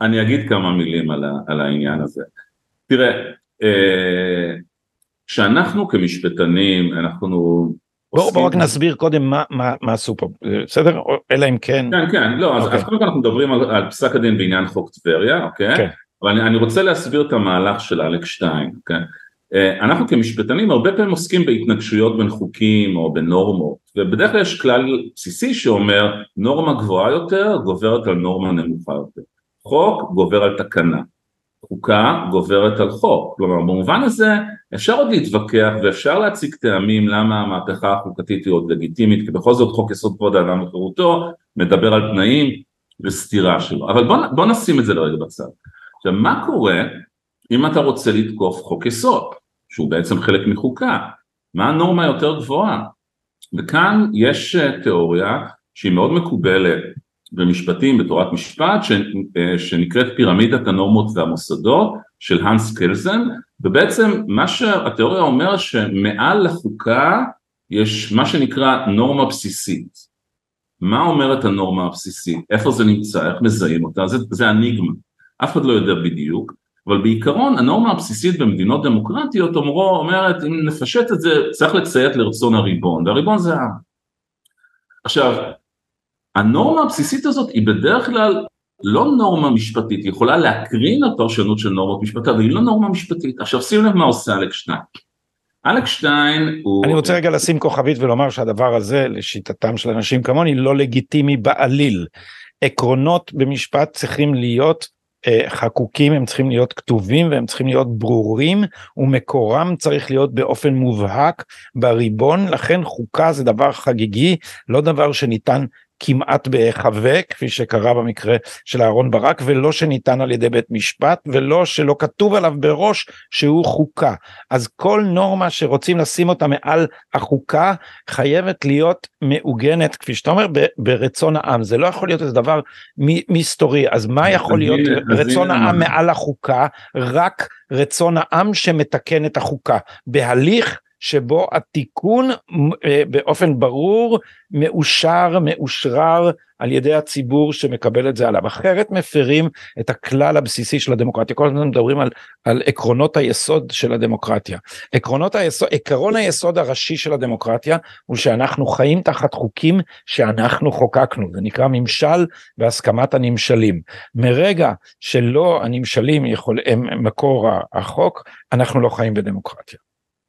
אני, אגיד כמה מילים על העניין הזה. תראה, שאנחנו כמשפטנים אנחנו בואו בוא רק נסביר קודם מה, מה, מה עשו פה, בסדר? אלא אם כן. כן, כן, לא, אז, אוקיי. אז קודם כל אנחנו מדברים על, על פסק הדין בעניין חוק טבריה, אוקיי? כן. אבל אני, אני רוצה להסביר את המהלך של אלכס שטיין, אוקיי? אה, אנחנו כמשפטנים הרבה פעמים עוסקים בהתנגשויות בין חוקים או בנורמות, ובדרך כלל יש כלל בסיסי שאומר נורמה גבוהה יותר גוברת על נורמה נמוכה יותר. חוק גובר על תקנה. חוקה גוברת על חוק, כלומר במובן הזה אפשר עוד להתווכח ואפשר להציג טעמים למה המהפכה החוקתית היא עוד לגיטימית כי בכל זאת חוק יסוד כבוד האדם וחירותו מדבר על תנאים וסתירה שלו, אבל בוא, בוא נשים את זה לרגע בצד. עכשיו מה קורה אם אתה רוצה לתקוף חוק יסוד שהוא בעצם חלק מחוקה, מה הנורמה היותר גבוהה? וכאן יש אה, תיאוריה שהיא מאוד מקובלת במשפטים, בתורת משפט, אה, שנקראת פירמידת הנורמות והמוסדות של הנס קלזן, ובעצם מה שהתיאוריה אומרת שמעל לחוקה יש מה שנקרא נורמה בסיסית. מה אומרת הנורמה הבסיסית? איפה זה נמצא? איך מזהים אותה? זה, זה אניגמה. אף אחד לא יודע בדיוק, אבל בעיקרון הנורמה הבסיסית במדינות דמוקרטיות אומרו, אומרת אם נפשט את זה צריך לציית לרצון הריבון והריבון זה העם. עכשיו הנורמה הבסיסית הזאת היא בדרך כלל לא נורמה משפטית, היא יכולה להקרין על פרשנות של נורמות משפטיות, אבל היא לא נורמה משפטית. עכשיו שים לב מה עושה אלכס שטיין. אלכס שטיין הוא... אני רוצה רגע לשים כוכבית ולומר שהדבר הזה לשיטתם של אנשים כמוני לא לגיטימי בעליל. עקרונות במשפט צריכים להיות אה, חקוקים הם צריכים להיות כתובים והם צריכים להיות ברורים ומקורם צריך להיות באופן מובהק בריבון לכן חוקה זה דבר חגיגי לא דבר שניתן כמעט בהיחווה כפי שקרה במקרה של אהרון ברק ולא שניתן על ידי בית משפט ולא שלא כתוב עליו בראש שהוא חוקה. אז כל נורמה שרוצים לשים אותה מעל החוקה חייבת להיות מעוגנת כפי שאתה אומר ברצון העם. זה לא יכול להיות איזה דבר מסתורי. אז מה יכול להיות רצון העם מעל החוקה? רק רצון העם שמתקן את החוקה. בהליך שבו התיקון אה, באופן ברור מאושר מאושרר על ידי הציבור שמקבל את זה עליו. אחרת מפרים את הכלל הבסיסי של הדמוקרטיה. כל הזמן מדברים על, על עקרונות היסוד של הדמוקרטיה. עקרונות היסוד עקרון היסוד הראשי של הדמוקרטיה הוא שאנחנו חיים תחת חוקים שאנחנו חוקקנו. זה נקרא ממשל והסכמת הנמשלים. מרגע שלא הנמשלים יכול, הם מקור החוק אנחנו לא חיים בדמוקרטיה.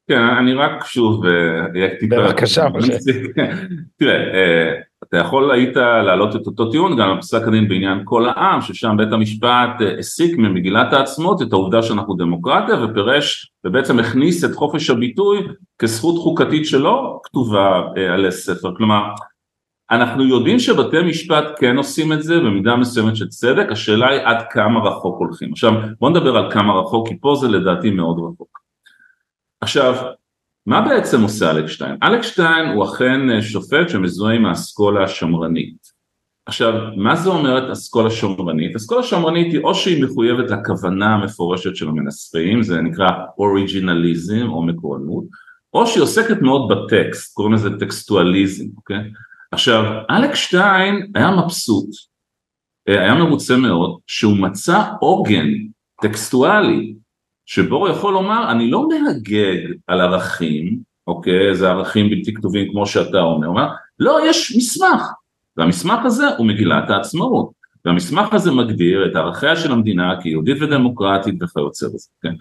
כן, אני רק שוב, אה, בבקשה, <laughs> תראה, אה, אתה יכול היית להעלות את אותו טיעון גם בפסק הדין בעניין כל העם, ששם בית המשפט אה, הסיק ממגילת העצמות את העובדה שאנחנו דמוקרטיה ופירש ובעצם הכניס את חופש הביטוי כזכות חוקתית שלא כתובה עלי ספר, כלומר אנחנו יודעים שבתי משפט כן עושים את זה במידה מסוימת של צדק, השאלה היא עד כמה רחוק הולכים. עכשיו בוא נדבר על כמה רחוק, כי פה זה לדעתי מאוד רחוק. עכשיו, מה בעצם עושה אלכס שטיין? הוא אכן אה, שופט שמזוהה עם האסכולה השמרנית. עכשיו, מה זה אומרת אסכולה שמרנית? אסכולה שמרנית היא או שהיא מחויבת לכוונה המפורשת של המנסחים, זה נקרא אוריג'ינליזם או מקורנות, או שהיא עוסקת מאוד בטקסט, קוראים לזה טקסטואליזם, אוקיי? עכשיו, אלכס היה מבסוט, אה, היה מרוצה מאוד, שהוא מצא עוגן טקסטואלי שבו הוא יכול לומר אני לא מהגג על ערכים, אוקיי, זה ערכים בלתי כתובים כמו שאתה אומר, אומר לא יש מסמך, והמסמך הזה הוא מגילת העצמאות, והמסמך הזה מגדיר את ערכיה של המדינה כיהודית ודמוקרטית וכיוצא בזה, כן?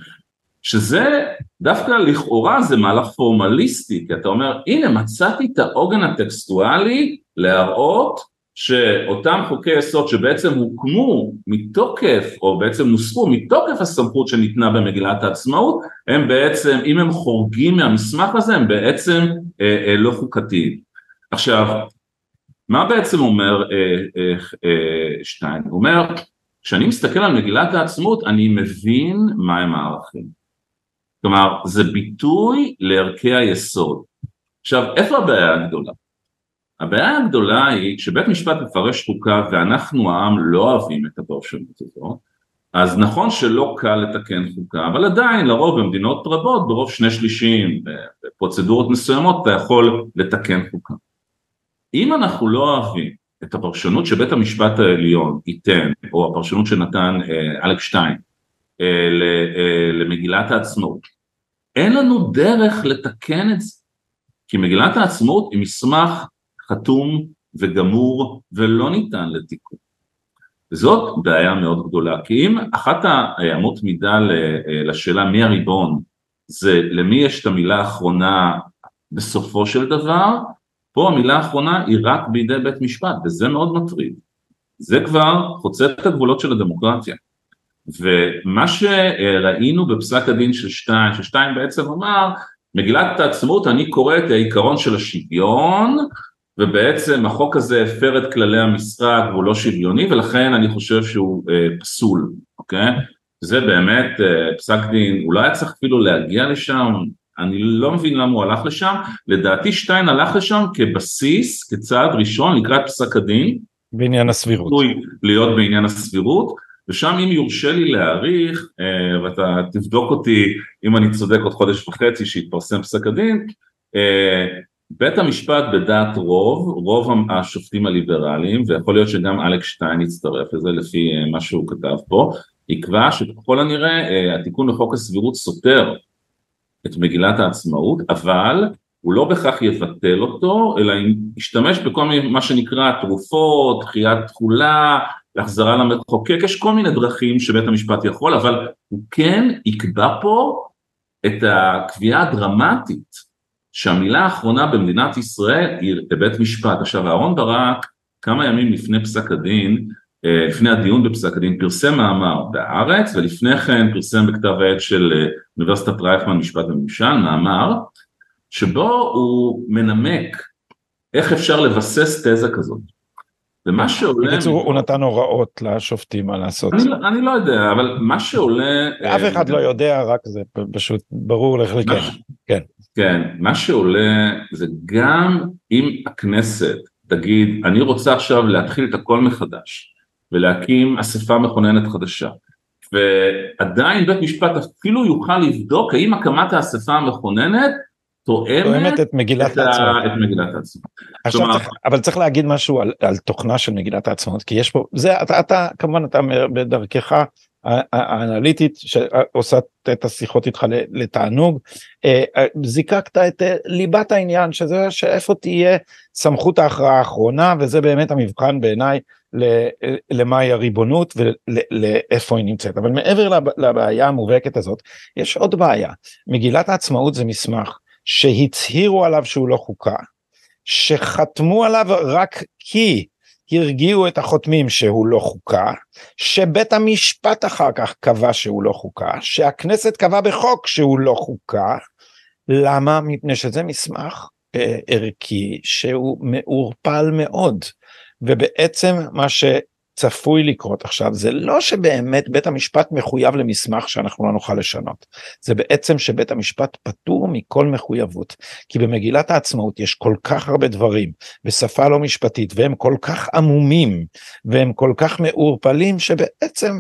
שזה דווקא לכאורה זה מהלך פורמליסטי, כי אתה אומר הנה מצאתי את העוגן הטקסטואלי להראות שאותם חוקי יסוד שבעצם הוקמו מתוקף או בעצם נוספו מתוקף הסמכות שניתנה במגילת העצמאות הם בעצם אם הם חורגים מהמסמך הזה הם בעצם אה, אה, לא חוקתיים. עכשיו מה בעצם אומר אה, אה, אה, שטיין? הוא אומר כשאני מסתכל על מגילת העצמאות אני מבין מהם הערכים. כלומר זה ביטוי לערכי היסוד. עכשיו איפה הבעיה הגדולה? הבעיה הגדולה היא כשבית משפט מפרש חוקה ואנחנו העם לא אוהבים את הפרשנות הזו אז נכון שלא קל לתקן חוקה אבל עדיין לרוב במדינות רבות ברוב שני שלישים בפרוצדורות מסוימות אתה יכול לתקן חוקה. אם אנחנו לא אוהבים את הפרשנות שבית המשפט העליון ייתן או הפרשנות שנתן אה, אלכס שטיין אה, אה, למגילת העצמאות אין לנו דרך לתקן את זה כי מגילת העצמאות היא מסמך חתום וגמור ולא ניתן לתיקון. זאת בעיה מאוד גדולה, כי אם אחת האמות מידה לשאלה מי הריבון זה למי יש את המילה האחרונה בסופו של דבר, פה המילה האחרונה היא רק בידי בית משפט וזה מאוד מטריד. זה כבר חוצה את הגבולות של הדמוקרטיה. ומה שראינו בפסק הדין של שטיין, ששטיין בעצם אמר מגילת העצמאות אני קורא את העיקרון של השוויון ובעצם החוק הזה הפר את כללי המשחק והוא לא שוויוני ולכן אני חושב שהוא אה, פסול, אוקיי? זה באמת אה, פסק דין, אולי היה צריך אפילו להגיע לשם, אני לא מבין למה הוא הלך לשם, לדעתי שטיין הלך לשם כבסיס, כצעד ראשון לקראת פסק הדין. בעניין הסבירות. להיות בעניין הסבירות, ושם אם יורשה לי להעריך, אה, ואתה תבדוק אותי אם אני צודק עוד חודש וחצי שיתפרסם פסק הדין, אה, בית המשפט בדעת רוב, רוב השופטים הליברליים, ויכול להיות שגם אלכס שטיין יצטרף לזה לפי אה, מה שהוא כתב פה, יקבע שככל הנראה התיקון לחוק הסבירות סותר את מגילת העצמאות, אבל הוא לא בהכרח יבטל אותו, אלא ישתמש בכל מיני מה שנקרא תרופות, דחיית תכולה, החזרה למחוקק, יש כל מיני דרכים שבית המשפט יכול, אבל הוא כן יקבע פה את הקביעה הדרמטית שהמילה האחרונה במדינת ישראל היא לבית משפט. עכשיו אהרן ברק כמה ימים לפני פסק הדין, אה, לפני הדיון בפסק הדין פרסם מאמר בהארץ ולפני כן פרסם בכתב העת של אה, אוניברסיטת רייכמן משפט וממשל מאמר שבו הוא מנמק איך אפשר לבסס תזה כזאת. ומה שעולה... בקיצור הוא נתן הוראות לשופטים מה לעשות. אני, לא- אני לא יודע אבל מה שעולה... אף אחד לא יודע רק זה פשוט ברור לחלקנו. כן. כן, מה שעולה זה גם אם הכנסת תגיד אני רוצה עכשיו להתחיל את הכל מחדש ולהקים אספה מכוננת חדשה ועדיין בית משפט אפילו יוכל לבדוק האם הקמת האספה המכוננת תואמת את מגילת העצמאות. את מגילת העצמאות. אבל צריך להגיד משהו על, על תוכנה של מגילת העצמאות כי יש פה זה אתה, אתה כמובן אתה בדרכך האנליטית שעושה את השיחות איתך לתענוג אה, אה, זיקקת את אה, ליבת העניין שזה שאיפה תהיה סמכות ההכרעה האחרונה וזה באמת המבחן בעיניי למהי הריבונות ולאיפה היא נמצאת אבל מעבר לבעיה המובהקת הזאת יש עוד בעיה מגילת העצמאות זה מסמך שהצהירו עליו שהוא לא חוקה, שחתמו עליו רק כי הרגיעו את החותמים שהוא לא חוקה, שבית המשפט אחר כך קבע שהוא לא חוקה, שהכנסת קבעה בחוק שהוא לא חוקה, למה? מפני שזה מסמך אה, ערכי שהוא מעורפל מאוד, ובעצם מה ש... צפוי לקרות עכשיו. זה לא שבאמת בית המשפט מחויב למסמך שאנחנו לא נוכל לשנות. זה בעצם שבית המשפט פטור מכל מחויבות כי במגילת העצמאות יש כל כך הרבה דברים בשפה לא משפטית והם כל כך עמומים והם כל כך מעורפלים שבעצם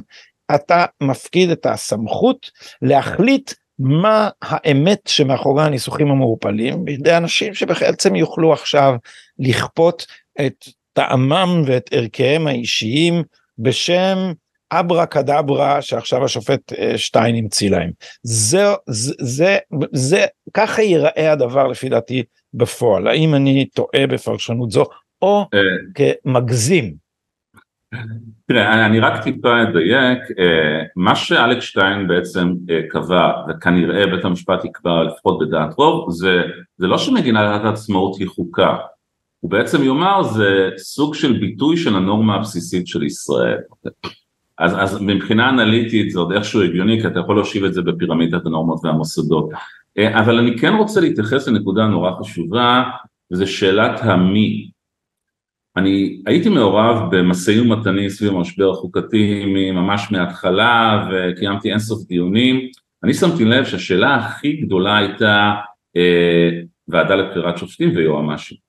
אתה מפקיד את הסמכות להחליט מה האמת שמאחורי הניסוחים המעורפלים בידי אנשים שבעצם יוכלו עכשיו לכפות את טעמם ואת ערכיהם האישיים בשם אברה קדברה שעכשיו השופט אה, שטיין המציא להם. זה, זה, זה, זה, ככה ייראה הדבר לפי דעתי בפועל. האם אני טועה בפרשנות זו או אה. כמגזים? תראה, אני רק טיפה אדייק, אה, מה שאלכס שטיין בעצם קבע, וכנראה בית המשפט יקבע לפחות בדעת רוב, זה, זה לא שמגילת העצמאות היא חוקה, הוא בעצם יאמר זה סוג של ביטוי של הנורמה הבסיסית של ישראל. אז, אז מבחינה אנליטית זה עוד איכשהו הגיוני כי אתה יכול להושיב את זה בפירמידת הנורמות והמוסדות. אה, אבל אני כן רוצה להתייחס לנקודה נורא חשובה וזה שאלת המי. אני הייתי מעורב במשאים ומתנים סביב המשבר החוקתי ממש מההתחלה וקיימתי אינסוף דיונים. אני שמתי לב שהשאלה הכי גדולה הייתה אה, ועדה לבחירת שופטים ויועמ"שים.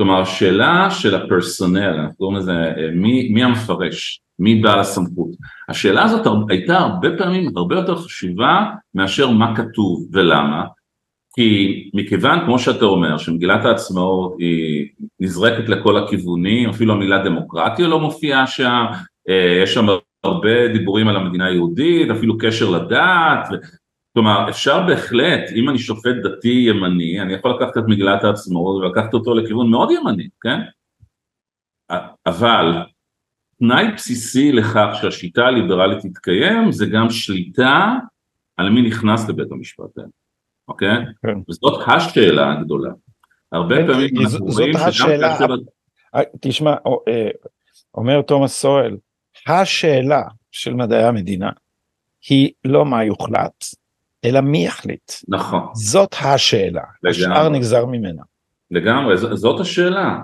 כלומר השאלה של הפרסונל, אנחנו קוראים לזה אה, מי, מי המפרש, מי בעל הסמכות, השאלה הזאת הייתה הרבה פעמים הרבה יותר חשובה מאשר מה כתוב ולמה, כי מכיוון כמו שאתה אומר שמגילת העצמאות היא נזרקת לכל הכיוונים, אפילו המילה דמוקרטיה לא מופיעה שם, אה, יש שם הרבה דיבורים על המדינה היהודית, אפילו קשר לדת, כלומר אפשר בהחלט אם אני שופט דתי ימני אני יכול לקחת את מגילת העצמאות ולקחת אותו לכיוון מאוד ימני כן אבל תנאי בסיסי לכך שהשיטה הליברלית תתקיים זה גם שליטה על מי נכנס לבית המשפט אוקיי? כן. וזאת השאלה הגדולה הרבה כן, פעמים אנחנו רואים שגם השאלה, אה, תשמע אה, אומר תומאס סואל השאלה של מדעי המדינה היא לא מה יוחלט אלא מי יחליט. נכון. זאת השאלה, השאר נגזר ממנה. לגמרי, זאת השאלה,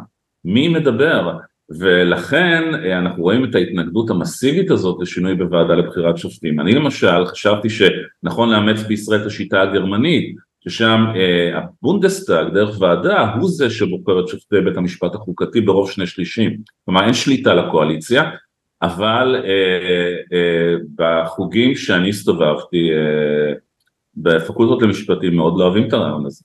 מי מדבר? ולכן אה, אנחנו רואים את ההתנגדות המסיבית הזאת לשינוי בוועדה לבחירת שופטים. אני למשל חשבתי שנכון לאמץ בישראל את השיטה הגרמנית, ששם אה, הבונדסטאג דרך ועדה הוא זה שבוחר את שופטי בית המשפט החוקתי ברוב שני שלישים. כלומר אין שליטה לקואליציה, אבל אה, אה, בחוגים שאני הסתובבתי אה, בפקולטות למשפטים מאוד לא אוהבים את הרעיון הזה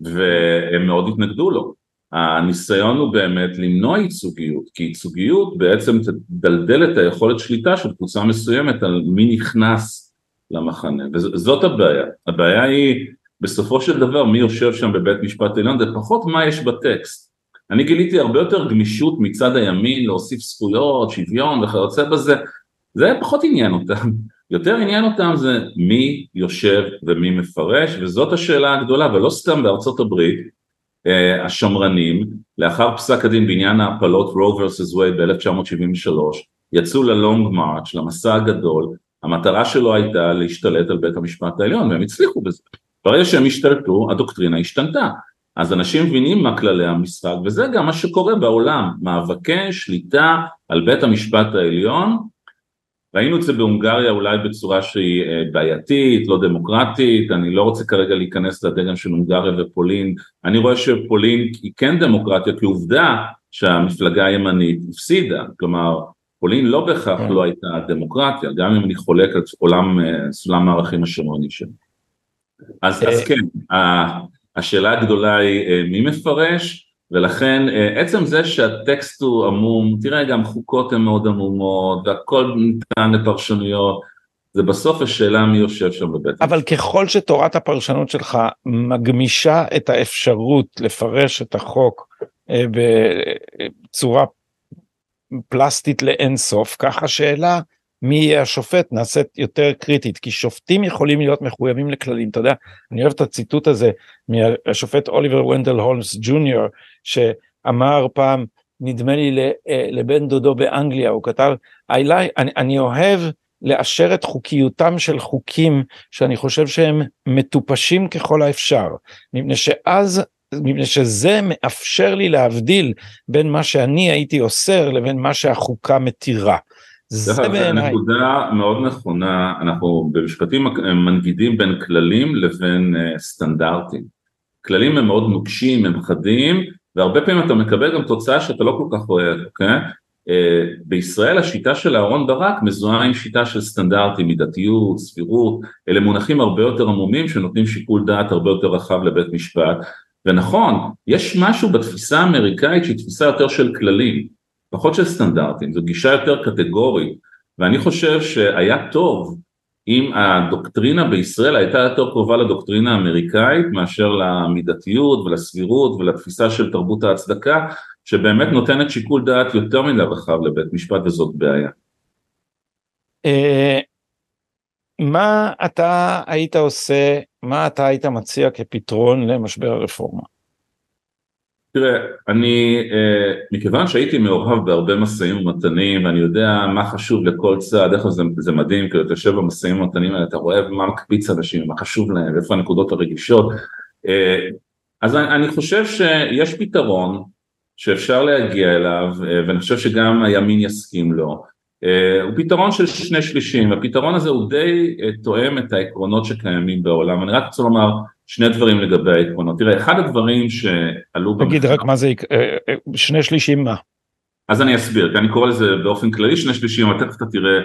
והם מאוד התנגדו לו. הניסיון הוא באמת למנוע ייצוגיות, כי ייצוגיות בעצם תדלדל את היכולת שליטה של קבוצה מסוימת על מי נכנס למחנה, וזאת הבעיה, הבעיה היא בסופו של דבר מי יושב שם בבית משפט עליון, זה פחות מה יש בטקסט, אני גיליתי הרבה יותר גמישות מצד הימין להוסיף זכויות, שוויון וכיוצא בזה, זה פחות עניין אותם, יותר עניין אותם זה מי יושב ומי מפרש וזאת השאלה הגדולה ולא סתם בארצות הברית אה, השמרנים לאחר פסק הדין בעניין ההפלות רו ורסס וייד ב-1973 יצאו ללונג מרץ' למסע הגדול המטרה שלו הייתה להשתלט על בית המשפט העליון והם הצליחו בזה. ברגע שהם השתלטו הדוקטרינה השתנתה. אז אנשים מבינים מה כללי המשחק וזה גם מה שקורה בעולם. מאבקי שליטה על בית המשפט העליון ראינו את זה בהונגריה אולי בצורה שהיא אה, בעייתית, לא דמוקרטית, אני לא רוצה כרגע להיכנס לדגם של הונגריה ופולין, אני רואה שפולין היא כן דמוקרטיה כי עובדה שהמפלגה הימנית הפסידה, כלומר פולין לא בהכרח כן. לא הייתה דמוקרטיה, גם אם אני חולק על עולם, אה, סולם הערכים השמרני שלו. אז, אז אה, כן, השאלה הגדולה היא מי מפרש, ולכן אה, עצם זה שהטקסט הוא עמום, תראה גם חוקות הן מאוד עמומות והכל ניתן לפרשנויות, זה בסוף השאלה מי יושב שם בבית. אבל ככל שתורת הפרשנות שלך מגמישה את האפשרות לפרש את החוק אה, בצורה פלסטית לאינסוף, ככה השאלה מי יהיה השופט נעשית יותר קריטית כי שופטים יכולים להיות מחויבים לכללים אתה יודע אני אוהב את הציטוט הזה מהשופט אוליבר ונדל הולמס ג'וניור שאמר פעם נדמה לי אה, לבן דודו באנגליה הוא כתב I like, אני, אני אוהב לאשר את חוקיותם של חוקים שאני חושב שהם מטופשים ככל האפשר מפני שאז מפני שזה מאפשר לי להבדיל בין מה שאני הייתי אוסר לבין מה שהחוקה מתירה. זה בעיניי. נקודה מאוד נכונה, אנחנו במשפטים מנגידים בין כללים לבין uh, סטנדרטים. כללים הם מאוד נוקשים, הם חדים, והרבה פעמים אתה מקבל גם תוצאה שאתה לא כל כך אוהב, אוקיי? Uh, בישראל השיטה של אהרן ברק מזוהה עם שיטה של סטנדרטים, מידתיות, סבירות, אלה מונחים הרבה יותר עמומים שנותנים שיקול דעת הרבה יותר רחב לבית משפט, ונכון, יש משהו בתפיסה האמריקאית שהיא תפיסה יותר של כללים, פחות של סטנדרטים, זו גישה יותר קטגורית, ואני חושב שהיה טוב אם הדוקטרינה בישראל הייתה יותר קרובה לדוקטרינה האמריקאית מאשר למידתיות ולסבירות ולתפיסה של תרבות ההצדקה, שבאמת נותנת שיקול דעת יותר מדי רחב לבית משפט וזאת בעיה. אה, מה אתה היית עושה, מה אתה היית מציע כפתרון למשבר הרפורמה? תראה, אני, אה, מכיוון שהייתי מעורב בהרבה משאים ומתנים ואני יודע מה חשוב לכל צעד, איך זה, זה מדהים, כאילו אתה יושב במשאים ומתנים האלה, אתה רואה מה מקפיץ אנשים, מה חשוב להם, איפה הנקודות הרגישות, אה, אז אני, אני חושב שיש פתרון שאפשר להגיע אליו, אה, ואני חושב שגם הימין יסכים לו, הוא פתרון של שני שלישים, הפתרון הזה הוא די תואם את העקרונות שקיימים בעולם, אני רק רוצה לומר שני דברים לגבי העקרונות. תראה, אחד הדברים שעלו... תגיד רק מה זה, אה, אה, שני שלישים מה? אז אני אסביר, כי אני קורא לזה באופן כללי שני שלישים, אבל תכף אתה תראה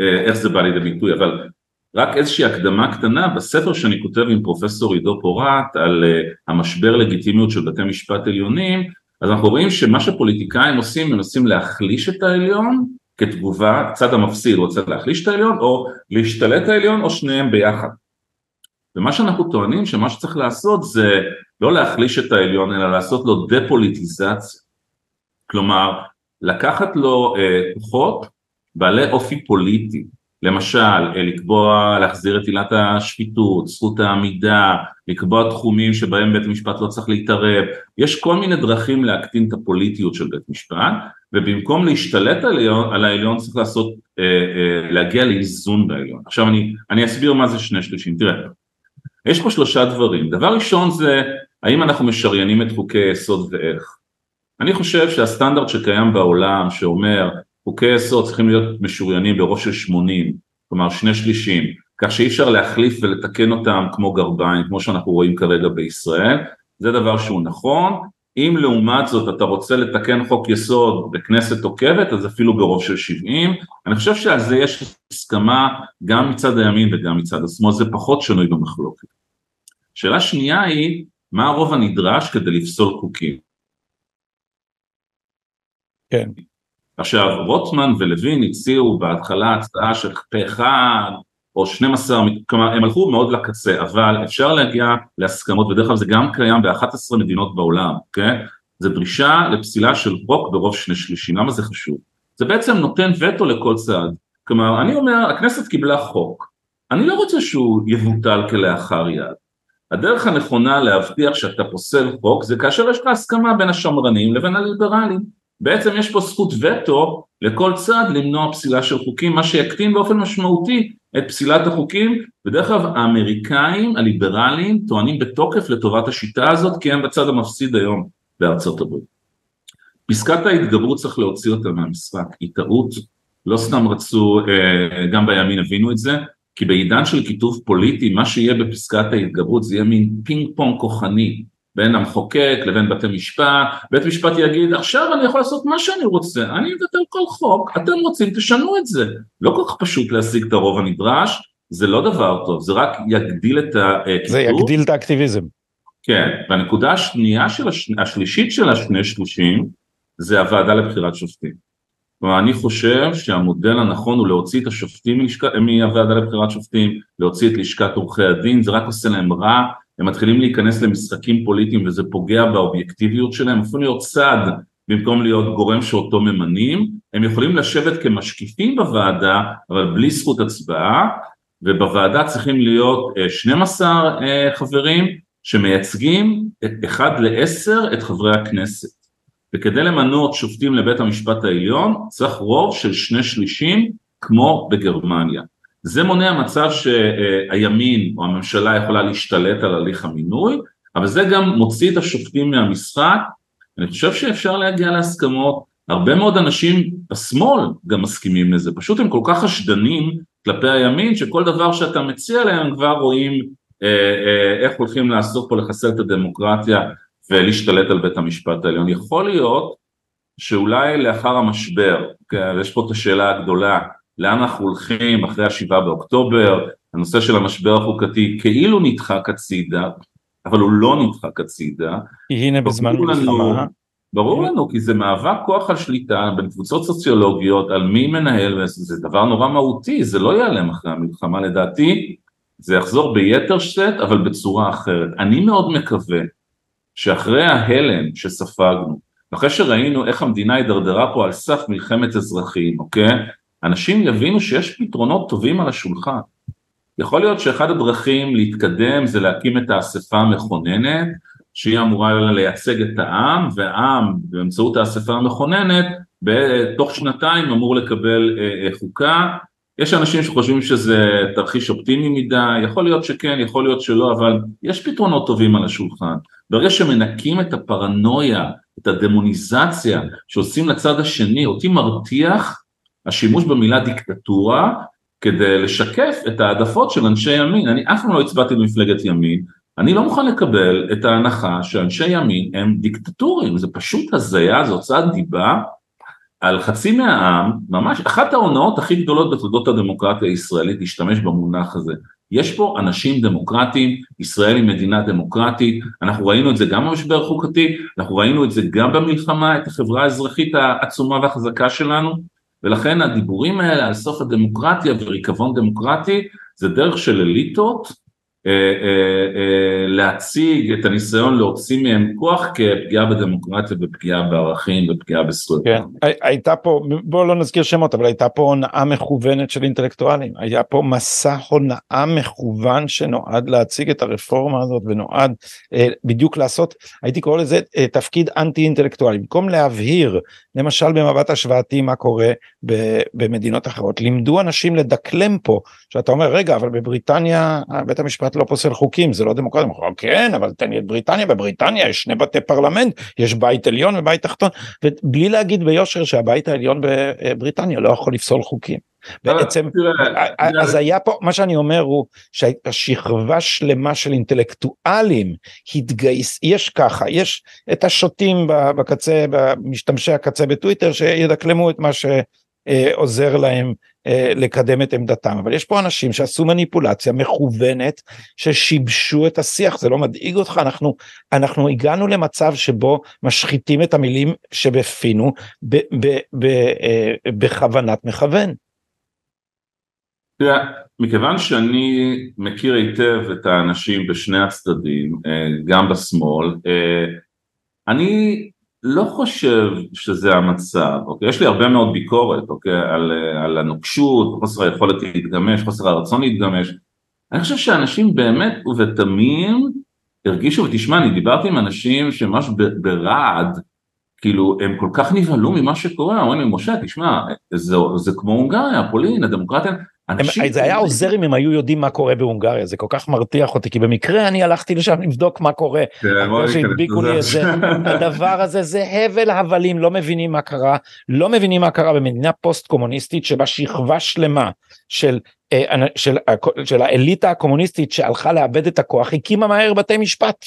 אה, איך זה בא לידי ביטוי, אבל רק איזושהי הקדמה קטנה, בספר שאני כותב עם פרופסור עידו פורט על המשבר לגיטימיות של בתי משפט עליונים, אז אנחנו רואים שמה שפוליטיקאים עושים, מנסים להחליש את העליון כתגובה, צד המפסיד רוצה להחליש את העליון, או להשתלט העליון, או שניהם ביחד. ומה שאנחנו טוענים שמה שצריך לעשות זה לא להחליש את העליון אלא לעשות לו דה-פוליטיזציה. כלומר, לקחת לו אה, כוחות בעלי אופי פוליטי, למשל אה, לקבוע, להחזיר את עילת השפיטות, זכות העמידה, לקבוע תחומים שבהם בית המשפט לא צריך להתערב, יש כל מיני דרכים להקטין את הפוליטיות של בית משפט, ובמקום להשתלט על על העליון צריך לעשות, אה, אה, להגיע לאיזון בעליון. עכשיו אני, אני אסביר מה זה שני שלישים, תראה יש פה שלושה דברים, דבר ראשון זה האם אנחנו משריינים את חוקי היסוד ואיך. אני חושב שהסטנדרט שקיים בעולם שאומר חוקי יסוד צריכים להיות משוריינים ברוב של 80, כלומר שני שלישים, כך שאי אפשר להחליף ולתקן אותם כמו גרביים, כמו שאנחנו רואים כרגע בישראל, זה דבר שהוא נכון, אם לעומת זאת אתה רוצה לתקן חוק יסוד בכנסת עוקבת אז אפילו ברוב של 70, אני חושב שעל זה יש הסכמה גם מצד הימין וגם מצד השמאל, זה פחות שנוי במחלוקת. שאלה שנייה היא, מה הרוב הנדרש כדי לפסול חוקים? כן. עכשיו רוטמן ולוין הציעו בהתחלה הצעה של פה אחד או 12, כלומר הם הלכו מאוד לקצה, אבל אפשר להגיע להסכמות, בדרך כלל זה גם קיים ב-11 מדינות בעולם, אוקיי? זה דרישה לפסילה של חוק ברוב שני שלישים, למה זה חשוב? זה בעצם נותן וטו לכל צעד, כלומר אני אומר הכנסת קיבלה חוק, אני לא רוצה שהוא יבוטל כלאחר יד, הדרך הנכונה להבטיח שאתה פוסל חוק זה כאשר יש לך הסכמה בין השמרנים לבין הליברלים, בעצם יש פה זכות וטו לכל צעד למנוע פסילה של חוקים, מה שיקטין באופן משמעותי את פסילת החוקים, ודרך אגב האמריקאים הליברליים טוענים בתוקף לטובת השיטה הזאת כי הם בצד המפסיד היום בארצות הברית. פסקת ההתגברות צריך להוציא אותה מהמשחק, היא טעות, לא סתם רצו, אה, גם בימין הבינו את זה, כי בעידן של כיתוב פוליטי מה שיהיה בפסקת ההתגברות זה יהיה מין פינג פונג כוחני בין המחוקק לבין בתי משפט, בית משפט יגיד עכשיו אני יכול לעשות מה שאני רוצה, אני מבטל כל חוק, אתם רוצים תשנו את זה, לא כל כך פשוט להשיג את הרוב הנדרש, זה לא דבר טוב, זה רק יגדיל את הכיתוב. זה יגדיל את האקטיביזם. כן, והנקודה השנייה של הש... השלישית של השני שלושים זה הוועדה לבחירת שופטים. כלומר אני חושב שהמודל הנכון הוא להוציא את השופטים. מהוועדה לבחירת שופטים, להוציא את לשכת עורכי הדין, זה רק עושה להם רע, הם מתחילים להיכנס למשחקים פוליטיים וזה פוגע באובייקטיביות שלהם, אפילו להיות צד במקום להיות גורם שאותו ממנים, הם יכולים לשבת כמשקיפים בוועדה אבל בלי זכות הצבעה ובוועדה צריכים להיות 12 אה, אה, חברים שמייצגים את 1 ל-10 את חברי הכנסת וכדי למנות שופטים לבית המשפט העליון צריך רוב של שני שלישים כמו בגרמניה. זה מונע מצב שהימין או הממשלה יכולה להשתלט על הליך המינוי, אבל זה גם מוציא את השופטים מהמשחק, אני חושב שאפשר להגיע להסכמות, הרבה מאוד אנשים בשמאל גם מסכימים לזה, פשוט הם כל כך חשדנים כלפי הימין שכל דבר שאתה מציע להם הם כבר רואים אה, אה, איך הולכים לעשות פה לחסל את הדמוקרטיה ולהשתלט על בית המשפט העליון. יכול להיות שאולי לאחר המשבר, כן, יש פה את השאלה הגדולה, לאן אנחנו הולכים אחרי השבעה באוקטובר, הנושא של המשבר החוקתי כאילו נדחק הצידה, אבל הוא לא נדחק הצידה. כי הנה בזמן מלחמה. ברור לנו כי זה מאבק כוח על שליטה בין קבוצות סוציולוגיות על מי מנהל וזה דבר נורא מהותי זה לא ייעלם אחרי המלחמה לדעתי זה יחזור ביתר שאת אבל בצורה אחרת אני מאוד מקווה שאחרי ההלם שספגנו אחרי שראינו איך המדינה הידרדרה פה על סף מלחמת אזרחים אוקיי אנשים יבינו שיש פתרונות טובים על השולחן. יכול להיות שאחד הדרכים להתקדם זה להקים את האספה המכוננת, שהיא אמורה לייצג את העם, והעם באמצעות האספה המכוננת בתוך שנתיים אמור לקבל אה, אה, חוקה. יש אנשים שחושבים שזה תרחיש אופטימי מדי, יכול להיות שכן, יכול להיות שלא, אבל יש פתרונות טובים על השולחן. ברגע שמנקים את הפרנויה, את הדמוניזציה שעושים לצד השני, אותי מרתיח השימוש במילה דיקטטורה כדי לשקף את העדפות של אנשי ימין, אני אף פעם לא הצבעתי במפלגת ימין, אני לא מוכן לקבל את ההנחה שאנשי ימין הם דיקטטורים, זה פשוט הזיה, זה הוצאת דיבה על חצי מהעם, ממש אחת ההונאות הכי גדולות בתולדות הדמוקרטיה הישראלית להשתמש במונח הזה. יש פה אנשים דמוקרטיים, ישראל היא מדינה דמוקרטית, אנחנו ראינו את זה גם במשבר חוקתי, אנחנו ראינו את זה גם במלחמה, את החברה האזרחית העצומה והחזקה שלנו, ולכן הדיבורים האלה על סוף הדמוקרטיה וריקבון דמוקרטי זה דרך של אליטות להציג את הניסיון להוציא מהם כוח כפגיעה בדמוקרטיה ופגיעה בערכים ופגיעה בזכויות. כן, הייתה פה, בואו לא נזכיר שמות, אבל הייתה פה הונאה מכוונת של אינטלקטואלים, היה פה מסע הונאה מכוון שנועד להציג את הרפורמה הזאת ונועד בדיוק לעשות, הייתי קורא לזה תפקיד אנטי אינטלקטואלי, במקום להבהיר למשל במבט השוואתי מה קורה במדינות אחרות, לימדו אנשים לדקלם פה, שאתה אומר רגע אבל בבריטניה בית המשפט לא פוסל חוקים זה לא דמוקרטיה, כן אבל תן לי את בריטניה, בבריטניה יש שני בתי פרלמנט, יש בית עליון ובית תחתון, ובלי להגיד ביושר שהבית העליון בבריטניה לא יכול לפסול חוקים. בעצם אז היה פה מה שאני אומר הוא שהשכבה שלמה של אינטלקטואלים התגייס יש ככה יש את השוטים בקצה במשתמשי הקצה בטוויטר שידקלמו את מה ש... אה, עוזר להם אה, לקדם את עמדתם. אבל יש פה אנשים שעשו מניפולציה מכוונת ששיבשו את השיח. זה לא מדאיג אותך? אנחנו אנחנו הגענו למצב שבו משחיתים את המילים שבפינו ב, ב, ב, אה, בכוונת מכוון. תראה, מכיוון שאני מכיר היטב את האנשים בשני הצדדים, אה, גם בשמאל, אה, אני לא חושב שזה המצב, אוקיי? יש לי הרבה מאוד ביקורת, אוקיי? על, על הנוקשות, חוסר היכולת להתגמש, חוסר הרצון להתגמש. אני חושב שאנשים באמת ובתמים הרגישו, ותשמע, אני דיברתי עם אנשים שממש ברעד, כאילו הם כל כך נבהלו ממה שקורה, אומרים לי, משה, תשמע, זה, זה כמו הונגריה, פולין, הדמוקרטיה, הם, זה היה עוזר אם הם היו יודעים מה קורה בהונגריה זה כל כך מרתיח אותי כי במקרה אני הלכתי לשם לבדוק מה קורה כן, אחרי שהדביקו לי את זה <laughs> הדבר הזה זה הבל הבלים לא מבינים מה קרה לא מבינים מה קרה במדינה פוסט קומוניסטית שבה שכבה שלמה של אה, של, של האליטה הקומוניסטית שהלכה לאבד את הכוח הקימה מהר בתי משפט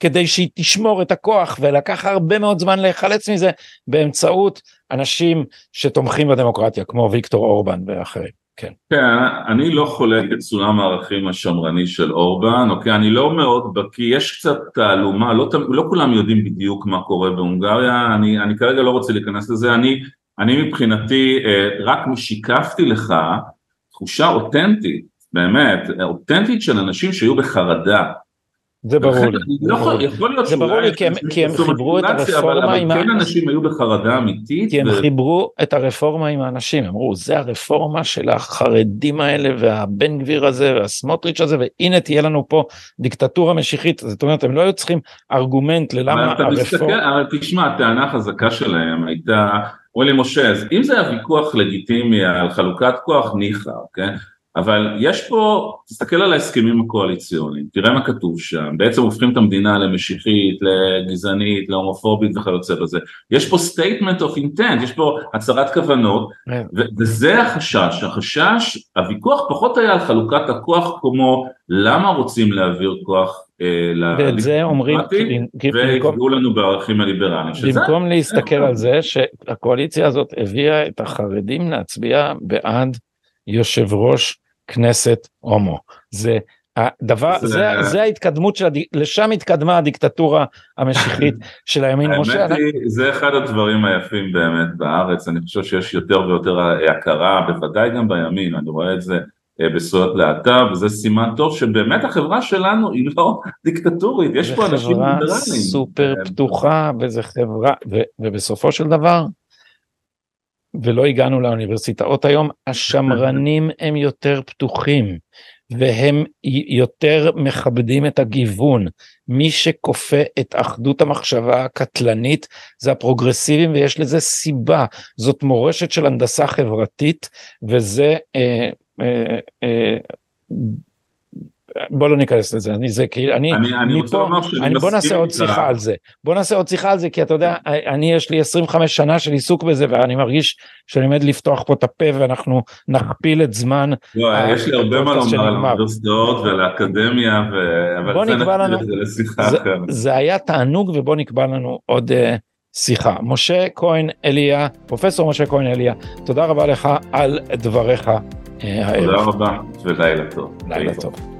כדי שהיא תשמור את הכוח ולקח הרבה מאוד זמן להיחלץ מזה באמצעות אנשים שתומכים בדמוקרטיה כמו ויקטור אורבן ואחרים. כן. כן, אני לא חולק את סולם הערכים השמרני של אורבן, אוקיי, אני לא מאוד בקיא, יש קצת תעלומה, לא, לא כולם יודעים בדיוק מה קורה בהונגריה, אני, אני כרגע לא רוצה להיכנס לזה, אני, אני מבחינתי אה, רק שיקפתי לך תחושה אותנטית, באמת, אותנטית של אנשים שהיו בחרדה, זה ברור לי. לא יכול להיות זה ברור לי כי הם חיברו את הרפורמה עם האנשים. אבל כן אנשים היו בחרדה אמיתית. כי הם חיברו את הרפורמה עם האנשים, אמרו זה הרפורמה של החרדים האלה והבן גביר הזה והסמוטריץ' הזה והנה תהיה לנו פה דיקטטורה משיחית, זאת אומרת הם לא היו צריכים ארגומנט ללמה הרפורמה. תשמע, הטענה החזקה שלהם הייתה, אומרים לי משה, אז אם זה היה ויכוח לגיטימי על חלוקת כוח ניחא, אוקיי? אבל יש פה, תסתכל על ההסכמים הקואליציוניים, תראה מה כתוב שם, בעצם הופכים את המדינה למשיחית, לגזענית, להומופובית וכיוצא בזה, יש פה statement of intent, יש פה הצהרת כוונות, כן. וזה החשש, החשש, הוויכוח פחות היה על חלוקת הכוח כמו למה רוצים להעביר כוח אה, ואת זה אומרים, ויפגעו לנו בערכים הליברליים. במקום להסתכל על זה שהקואליציה הזאת הביאה את החרדים להצביע בעד יושב ראש כנסת הומו. זה הדבר, זה, זה, זה ההתקדמות של. לשם התקדמה הדיקטטורה המשיחית <laughs> של הימין. האמת היא, זה אחד הדברים היפים באמת בארץ, אני חושב שיש יותר ויותר הכרה, בוודאי גם בימין, אני רואה את זה אה, בזכויות להט"ב, וזה סימן טוב שבאמת החברה שלנו היא לא <laughs> דיקטטורית, יש פה אנשים ליברליים. זה חברה סופר אה, פתוחה, וזה חברה, ו, ובסופו של דבר, ולא הגענו לאוניברסיטאות היום, השמרנים <laughs> הם יותר פתוחים והם יותר מכבדים את הגיוון. מי שכופה את אחדות המחשבה הקטלנית זה הפרוגרסיבים ויש לזה סיבה. זאת מורשת של הנדסה חברתית וזה אה, אה, אה, בוא לא ניכנס לזה אני זה כי אני אני, אני רוצה לומר שאני בוא נעשה עוד שיחה על זה בוא נעשה עוד שיחה על זה כי אתה יודע אני יש לי 25 שנה של עיסוק בזה ואני מרגיש שאני עומד לפתוח פה את הפה ואנחנו נכפיל את זמן. לא, יש לי הרבה מה לומר על האוניברסיטאות ולאקדמיה אבל זה נקבע לנו לשיחה אחרת. זה היה תענוג ובוא נקבע לנו עוד. uh, שיחה. משה כהן אליה, פרופסור משה כהן אליה, תודה רבה לך על דבריך הערב. תודה רבה ולילה טוב. לילה טוב.